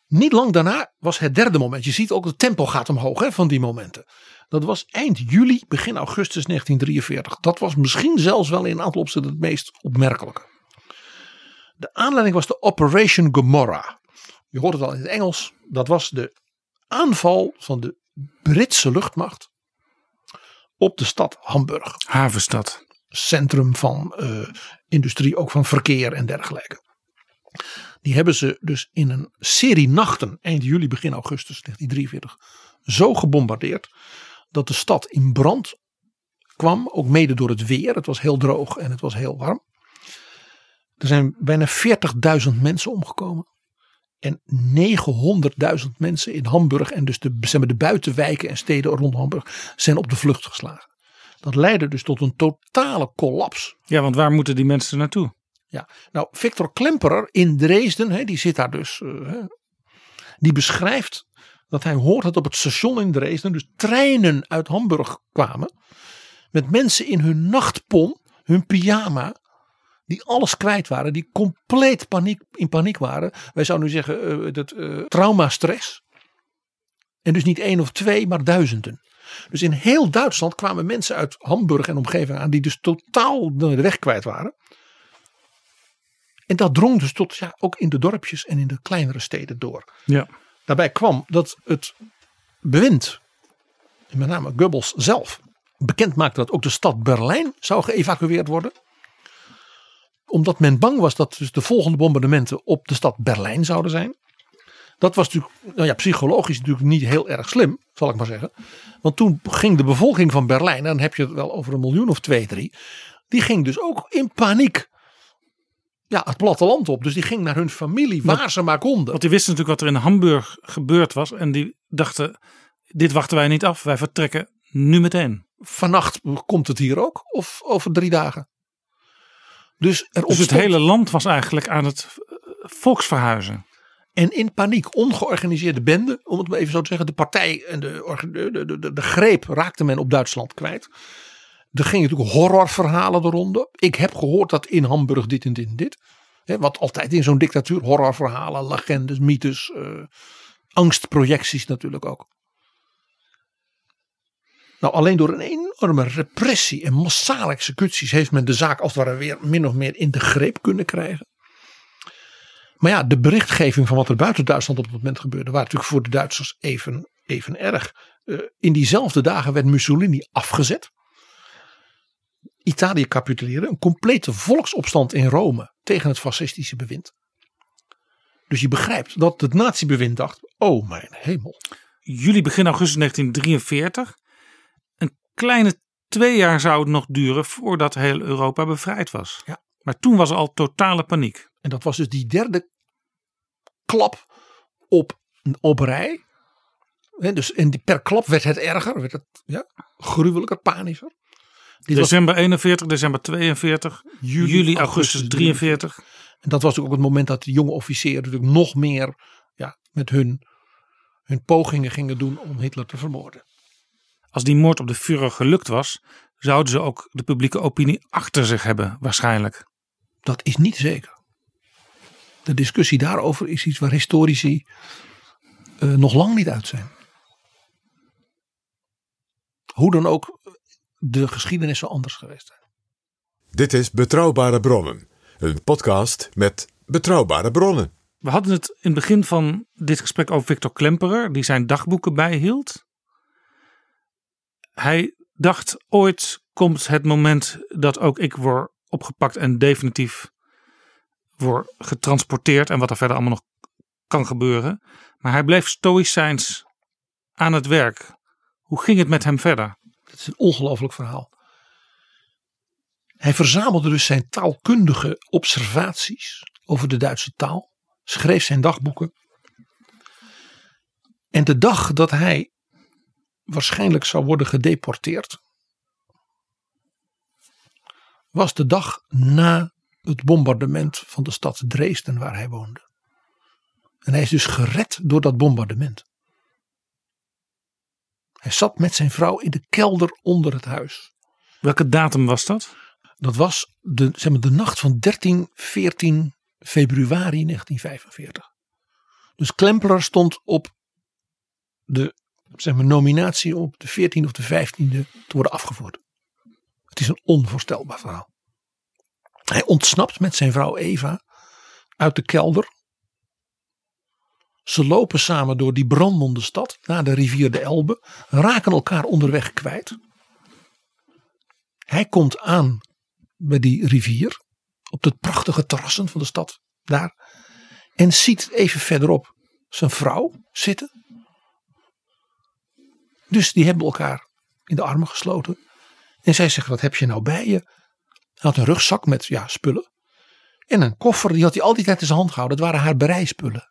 Niet lang daarna was het derde moment. Je ziet ook het tempo gaat omhoog hè, van die momenten. Dat was eind juli, begin augustus 1943. Dat was misschien zelfs wel in een aantal opzichten het meest opmerkelijke. De aanleiding was de Operation Gomorrah. Je hoort het al in het Engels. Dat was de aanval van de Britse luchtmacht op de stad Hamburg. Havenstad. Centrum van eh, industrie, ook van verkeer en dergelijke. Die hebben ze dus in een serie nachten, eind juli, begin augustus 1943, zo gebombardeerd dat de stad in brand kwam. Ook mede door het weer. Het was heel droog en het was heel warm. Er zijn bijna 40.000 mensen omgekomen. En 900.000 mensen in Hamburg en dus de, zeg maar, de buitenwijken en steden rond Hamburg zijn op de vlucht geslagen. Dat leidde dus tot een totale kollaps. Ja, want waar moeten die mensen naartoe? Ja, nou Victor Klemperer in Dresden, hè, die zit daar dus, eh, die beschrijft dat hij hoort dat op het station in Dresden dus treinen uit Hamburg kwamen met mensen in hun nachtpon, hun pyjama, die alles kwijt waren, die compleet paniek, in paniek waren. Wij zouden nu zeggen uh, dat uh, traumastress. En dus niet één of twee, maar duizenden. Dus in heel Duitsland kwamen mensen uit Hamburg en omgeving aan die dus totaal de weg kwijt waren. En dat drong dus tot ja, ook in de dorpjes en in de kleinere steden door. Ja. Daarbij kwam dat het bewind, met name Goebbels zelf, bekend maakte dat ook de stad Berlijn zou geëvacueerd worden. Omdat men bang was dat dus de volgende bombardementen op de stad Berlijn zouden zijn. Dat was natuurlijk nou ja, psychologisch natuurlijk niet heel erg slim, zal ik maar zeggen. Want toen ging de bevolking van Berlijn, en dan heb je het wel over een miljoen of twee, drie. Die ging dus ook in paniek ja, het platteland op. Dus die ging naar hun familie, waar ze maar konden. Want die wisten natuurlijk wat er in Hamburg gebeurd was. En die dachten, dit wachten wij niet af. Wij vertrekken nu meteen. Vannacht komt het hier ook, of over drie dagen. Dus, er Dus het hele land was eigenlijk aan het eh, volksverhuizen. En in paniek, ongeorganiseerde bende, om het maar even zo te zeggen. De partij en de, de, de, de greep raakte men op Duitsland kwijt. Er gingen natuurlijk horrorverhalen de ronde. Ik heb gehoord dat in Hamburg dit en dit en dit. Wat altijd in zo'n dictatuur, horrorverhalen, legendes, mythes, eh, angstprojecties natuurlijk ook. Nou, alleen door een enorme repressie en massale executies heeft men de zaak als het ware weer min of meer in de greep kunnen krijgen. Maar ja, de berichtgeving van wat er buiten Duitsland op het moment gebeurde, waren natuurlijk voor de Duitsers even, even erg. Eh, in diezelfde dagen werd Mussolini afgezet. Italië capituleerde, een complete volksopstand in Rome tegen het fascistische bewind. Dus je begrijpt dat het natiebewind dacht, oh mijn hemel. Juli, begin augustus 1943. Een kleine twee jaar zou het nog duren voordat heel Europa bevrijd was. Ja. Maar toen was er al totale paniek. En dat was dus die derde klap op, op rij. Hè, dus en die, per klap werd het erger, werd het ja, gruwelijker, panischer. Dit was, December 41, december 42, Juli, juli, augustus augustus 43. en dat was ook het moment dat de jonge officieren natuurlijk nog meer ja, met hun, hun pogingen gingen doen om Hitler te vermoorden. Als die moord op de Führer gelukt was, zouden ze ook de publieke opinie achter zich hebben, waarschijnlijk. Dat is niet zeker. De discussie daarover is iets waar historici eh, nog lang niet uit zijn. Hoe dan ook, de geschiedenis zou anders geweest zijn. Dit is Betrouwbare Bronnen, een podcast met betrouwbare bronnen. We hadden het in het begin van dit gesprek over Victor Klemperer, die zijn dagboeken bijhield. Hij dacht ooit komt het moment dat ook ik word opgepakt en definitief word getransporteerd en wat er verder allemaal nog kan gebeuren. Maar hij bleef stoïcijns aan het werk. Hoe ging het met hem verder? Het is een ongelooflijk verhaal. Hij verzamelde dus zijn taalkundige observaties over de Duitse taal, schreef zijn dagboeken. En de dag dat hij waarschijnlijk zou worden gedeporteerd, was de dag na het bombardement van de stad Dresden waar hij woonde. En hij is dus gered door dat bombardement. Hij zat met zijn vrouw in de kelder onder het huis. Welke datum was dat? Dat was de, zeg maar, de nacht van 13, 14 februari 1945. Dus Klemperer stond op de zeg maar, nominatie op de 14e of de 15e te worden afgevoerd. Het is een onvoorstelbaar verhaal. Hij ontsnapt met zijn vrouw Eva uit de kelder. Ze lopen samen door die brandende stad naar de rivier de Elbe, raken elkaar onderweg kwijt. Hij komt aan bij die rivier, op de prachtige terrassen van de stad daar, en ziet even verderop zijn vrouw zitten. Dus die hebben elkaar in de armen gesloten. En zij zegt, wat heb je nou bij je? Hij had een rugzak met ja, spullen. En een koffer, die had hij al die in zijn hand gehouden. Dat waren haar bereispullen.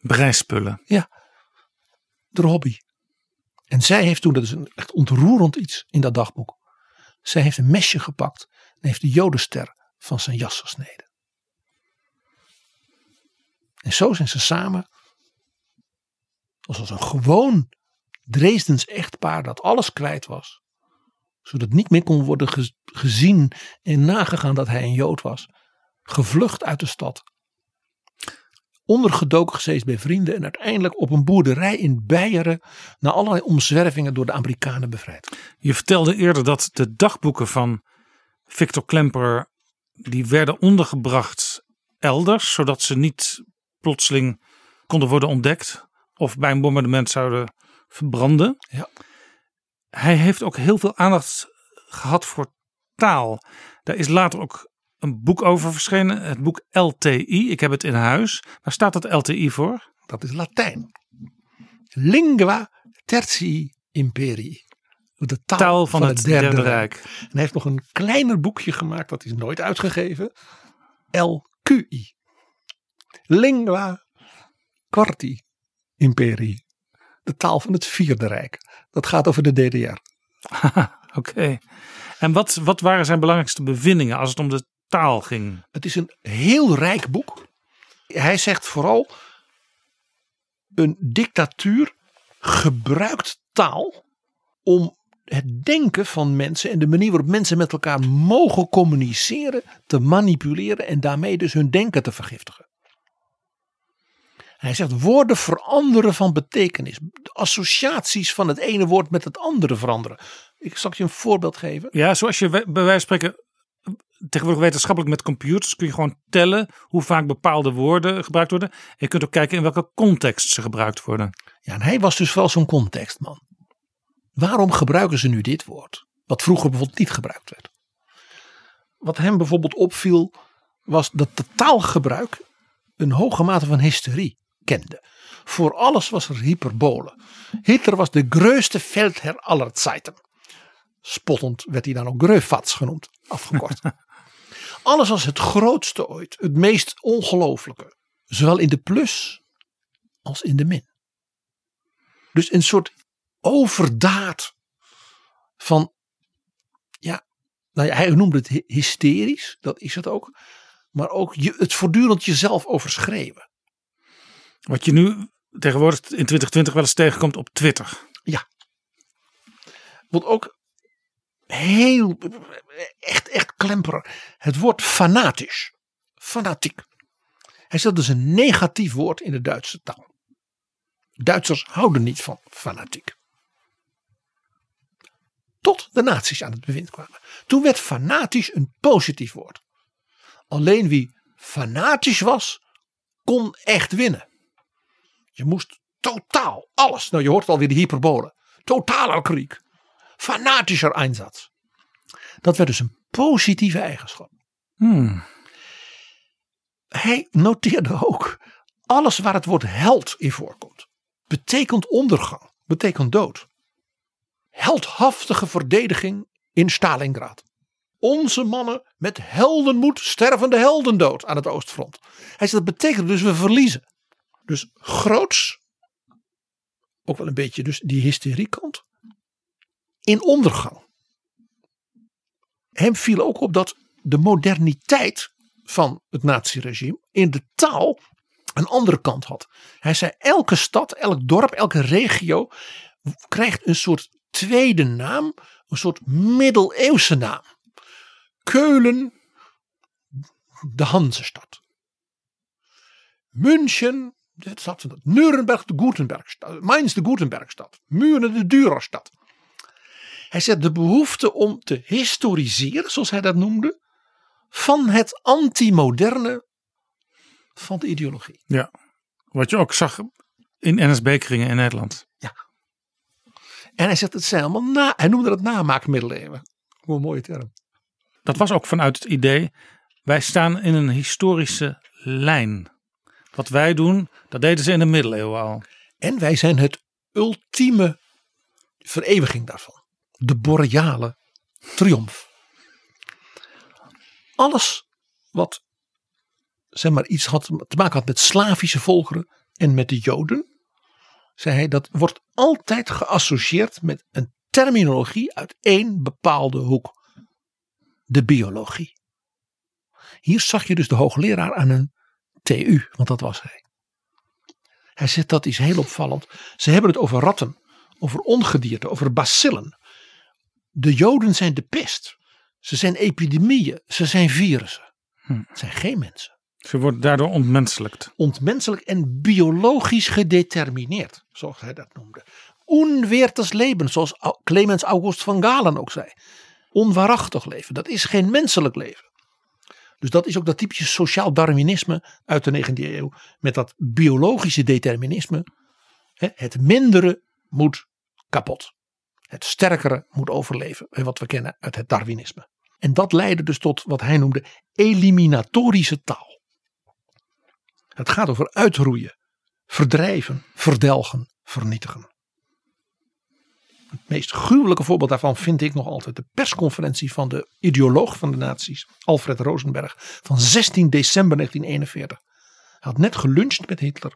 Bereispullen. Ja, de hobby. En zij heeft toen, dat is een echt ontroerend iets in dat dagboek. Zij heeft een mesje gepakt en heeft de jodenster van zijn jas gesneden. En zo zijn ze samen, als een gewoon Dresdens echtpaar dat alles kwijt was. Zodat niet meer kon worden ge- gezien en nagegaan dat hij een Jood was. Gevlucht uit de stad. Ondergedoken gezeten bij vrienden en uiteindelijk op een boerderij in Beieren na allerlei omzwervingen door de Amerikanen bevrijd. Je vertelde eerder dat de dagboeken van Victor Klemper die werden ondergebracht elders, zodat ze niet plotseling konden worden ontdekt of bij een bombardement zouden verbranden. Ja. Hij heeft ook heel veel aandacht gehad voor taal. Daar is later ook een boek over verschenen, het boek LTI. Ik heb het in huis. Waar staat dat LTI voor? Dat is Latijn. Lingua tertii imperii. De taal, Taal van, het, Derde, Rijk. En hij heeft nog een kleiner boekje gemaakt, dat is nooit uitgegeven. LQI. Lingua quarti imperii. De taal van het Vierde Rijk. Dat gaat over de DDR. [laughs] Oké. En wat, wat waren zijn belangrijkste bevindingen als het om de taal ging? Het is een heel rijk boek. Hij zegt vooral: een dictatuur gebruikt taal om het denken van mensen en de manier waarop mensen met elkaar mogen communiceren te manipuleren en daarmee dus hun denken te vergiftigen. Hij zegt woorden veranderen van betekenis. De associaties van het ene woord met het andere veranderen. Ik zal je een voorbeeld geven. Ja, zoals je bij wijze van spreken tegenwoordig wetenschappelijk met computers kun je gewoon tellen hoe vaak bepaalde woorden gebruikt worden. En je kunt ook kijken in welke context ze gebruikt worden. Ja, en hij was dus wel zo'n contextman. Waarom gebruiken ze nu dit woord? Wat vroeger bijvoorbeeld niet gebruikt werd. Wat hem bijvoorbeeld opviel, was dat de taalgebruik een hoge mate van hysterie kende. Voor alles was er hyperbole. Hitler was de grootste veldheer aller Zeiten. Spottend werd hij dan ook Greufatz genoemd, afgekort. [laughs] alles was het grootste ooit, het meest ongelooflijke. Zowel in de plus als in de min. Dus een soort overdaad van, ja, nou ja, hij noemde het hy- hysterisch, dat is het ook. Maar ook je, het voortdurend jezelf overschreeuwen. Wat je nu tegenwoordig in 2020 wel eens tegenkomt op Twitter. Wat ook heel, echt, echt klemperig. Het woord fanatisch, fanatiek. Hij zegt is een negatief woord in de Duitse taal. Duitsers houden niet van fanatiek. Tot de nazi's aan het bewind kwamen. Toen werd fanatisch een positief woord. Alleen wie fanatisch was, kon echt winnen. Je moest totaal alles. Nou, je hoort alweer die hyperbole. Totaler kriek. Fanatischer einsatz. Dat werd dus een positieve eigenschap. Hmm. Hij noteerde ook. Alles waar het woord held in voorkomt. Betekent ondergang. Betekent dood. Heldhaftige verdediging in Stalingrad. Onze mannen met heldenmoed sterven de heldendood aan het oostfront. Hij zegt dat betekent dus we verliezen. Dus groots. Ook wel een beetje dus die hysteriekant. In ondergang. Hem viel ook op dat de moderniteit van het naziregime in de taal een andere kant had. Hij zei elke stad, elk dorp, elke regio krijgt een soort tweede naam, een soort middeleeuwse naam. Keulen, de Hansestad. München, de stad van. Nuremberg, de Gutenbergstad. Mainz, de Gutenbergstad. Muren, de Dürerstad. Hij zegt de behoefte om te historiseren, zoals hij dat noemde, van het antimoderne van de ideologie. Ja. Wat je ook zag in NSB-kringen in Nederland. En hij zegt het zijn allemaal na. Hij noemde het namaakmiddeleeuwen. Hoe een mooie term. Dat was ook vanuit het idee, wij staan in een historische lijn. Wat wij doen, dat deden ze in de middeleeuwen al. En wij zijn het ultieme vereeuwiging daarvan. De boreale triomf. Alles wat zeg maar iets had te maken had met Slavische volkeren en met de Joden, zei hij, dat wordt altijd geassocieerd met een terminologie uit één bepaalde hoek. De biologie. Hier zag je dus de hoogleraar aan een TU, want dat was hij. Hij zegt dat is heel opvallend. Ze hebben het over ratten, over ongedierte, over bacillen. De Joden zijn de pest. Ze zijn epidemieën, ze zijn virussen. Hm. Het zijn geen mensen. Ze worden daardoor ontmenselijkt. Ontmenselijk en biologisch gedetermineerd, zoals hij dat noemde. Onweertes leven, zoals Clemens August van Galen ook zei. Onwaarachtig leven, dat is geen menselijk leven. Dus dat is ook dat typische sociaal darwinisme uit de 19e eeuw. Met dat biologische determinisme. Het mindere moet kapot. Het sterkere moet overleven. Wat we kennen uit het darwinisme. En dat leidde dus tot wat hij noemde eliminatorische taal. Het gaat over uitroeien, verdrijven, verdelgen, vernietigen. Het meest gruwelijke voorbeeld daarvan vind ik nog altijd de persconferentie van de ideoloog van de nazi's, Alfred Rosenberg, van 16 december 1941. Hij had net geluncht met Hitler.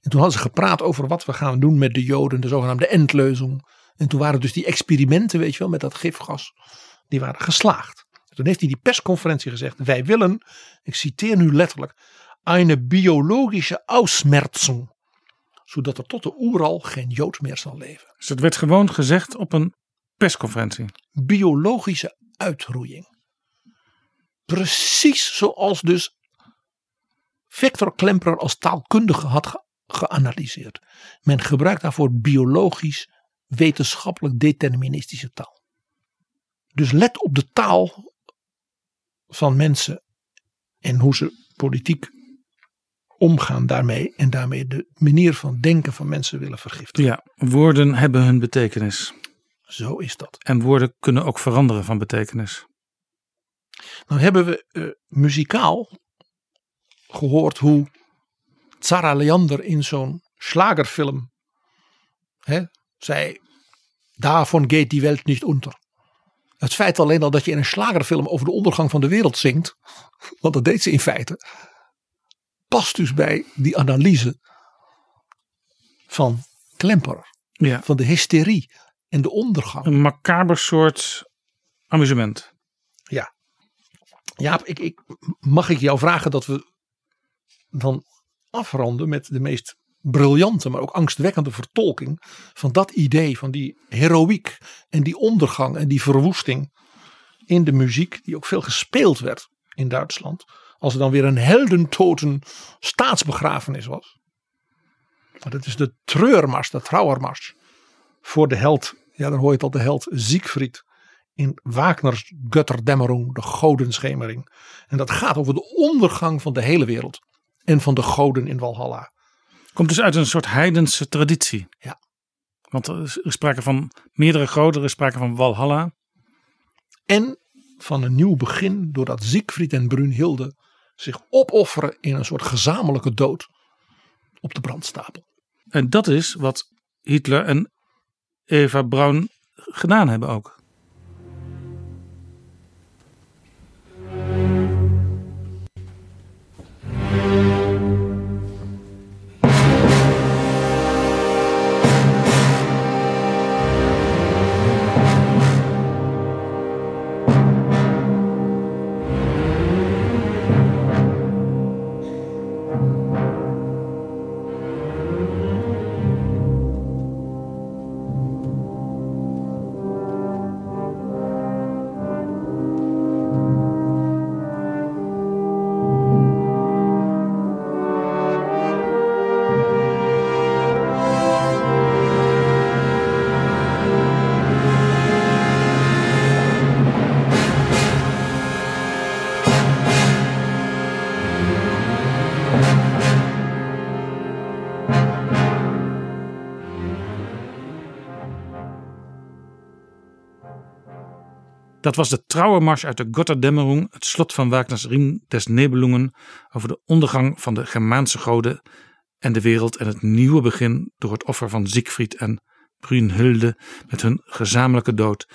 En toen hadden ze gepraat over wat we gaan doen met de Joden, de zogenaamde Endleuzing. En toen waren dus die experimenten, weet je wel, met dat gifgas, die waren geslaagd. Toen heeft hij die persconferentie gezegd: Wij willen, ik citeer nu letterlijk, een biologische Ausmerzung. Zodat er tot de oeral geen Jood meer zal leven. Dus het werd gewoon gezegd op een persconferentie. Biologische uitroeiing. Precies zoals dus Victor Klemperer als taalkundige had ge- geanalyseerd. Men gebruikt daarvoor biologisch wetenschappelijk deterministische taal. Dus let op de taal van mensen en hoe ze politiek omgaan daarmee en daarmee de manier van denken van mensen willen vergiftigen. Ja, woorden hebben hun betekenis. Zo is dat. En woorden kunnen ook veranderen van betekenis. Nou hebben we eh, muzikaal gehoord hoe Zara Leander in zo'n slagerfilm hè, zei: Daarvan gaat die Welt niet onder. Het feit alleen al dat je in een slagerfilm over de ondergang van de wereld zingt, [laughs] want dat deed ze in feite, past dus bij die analyse van Klemperer, Ja, van de hysterie en de ondergang. een macaber soort amusement. Ja. Jaap, ik, ik, mag ik jou vragen dat we dan afronden met de meest briljante, maar ook angstwekkende vertolking van dat idee, van die heroïek en die ondergang en die verwoesting in de muziek, die ook veel gespeeld werd in Duitsland. Als er dan weer een heldentoten staatsbegrafenis was. Maar dat is de treurmars, de trouwermars voor de held. Ja, dan hoor je het al, de held Siegfried in Wagner's Götterdämmerung, de godenschemering. En dat gaat over de ondergang van de hele wereld en van de goden in Walhalla. Komt dus uit een soort heidense traditie. Ja. Want er is sprake van meerdere goden, er is sprake van Walhalla. En van een nieuw begin doordat Siegfried en Brunhilde zich opofferen in een soort gezamenlijke dood op de brandstapel. En dat is wat Hitler en Eva Braun gedaan hebben ook. Dat was de trouwermars uit de Gotterdämmerung, het slot van Wagners Riem des Nebelungen over de ondergang van de Germaanse goden en de wereld en het nieuwe begin door het offer van Siegfried en Brunhilde met hun gezamenlijke dood.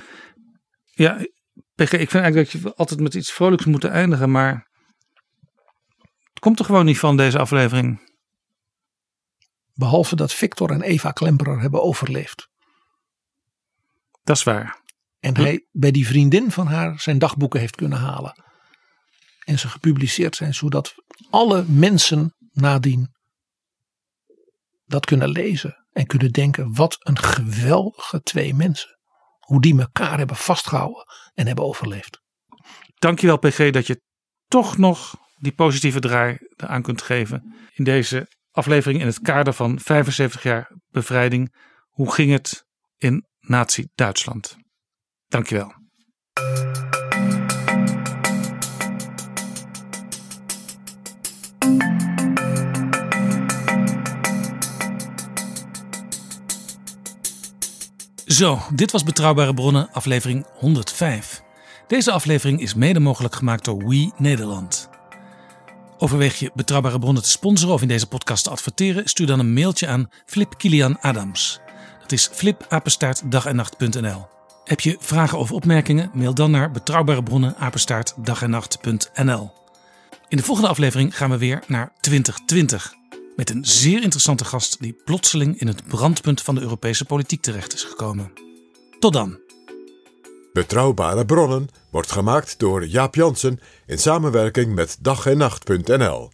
Ja, PG, ik vind eigenlijk dat je altijd met iets vrolijks moet eindigen, maar het komt er gewoon niet van deze aflevering. Behalve dat Victor en Eva Klemperer hebben overleefd. Dat is waar. En hij bij die vriendin van haar zijn dagboeken heeft kunnen halen. En ze gepubliceerd zijn zodat alle mensen nadien dat kunnen lezen. En kunnen denken wat een geweldige twee mensen. Hoe die elkaar hebben vastgehouden en hebben overleefd. Dankjewel PG dat je toch nog die positieve draai eraan kunt geven. In deze aflevering in het kader van 75 jaar bevrijding. Hoe ging het in Nazi-Duitsland? Dankjewel. Zo, dit was Betrouwbare Bronnen, aflevering 105. Deze aflevering is mede mogelijk gemaakt door We Nederland. Overweeg je Betrouwbare Bronnen te sponsoren of in deze podcast te adverteren? Stuur dan een mailtje aan Flip Kilian Adams. Dat is flipapenstaartdagennacht.nl. Heb je vragen of opmerkingen? Mail dan naar betrouwbare bronnen. In de volgende aflevering gaan we weer naar 2020. Met een zeer interessante gast die plotseling in het brandpunt van de Europese politiek terecht is gekomen. Tot dan. Betrouwbare bronnen wordt gemaakt door Jaap Jansen in samenwerking met dag en nacht.nl.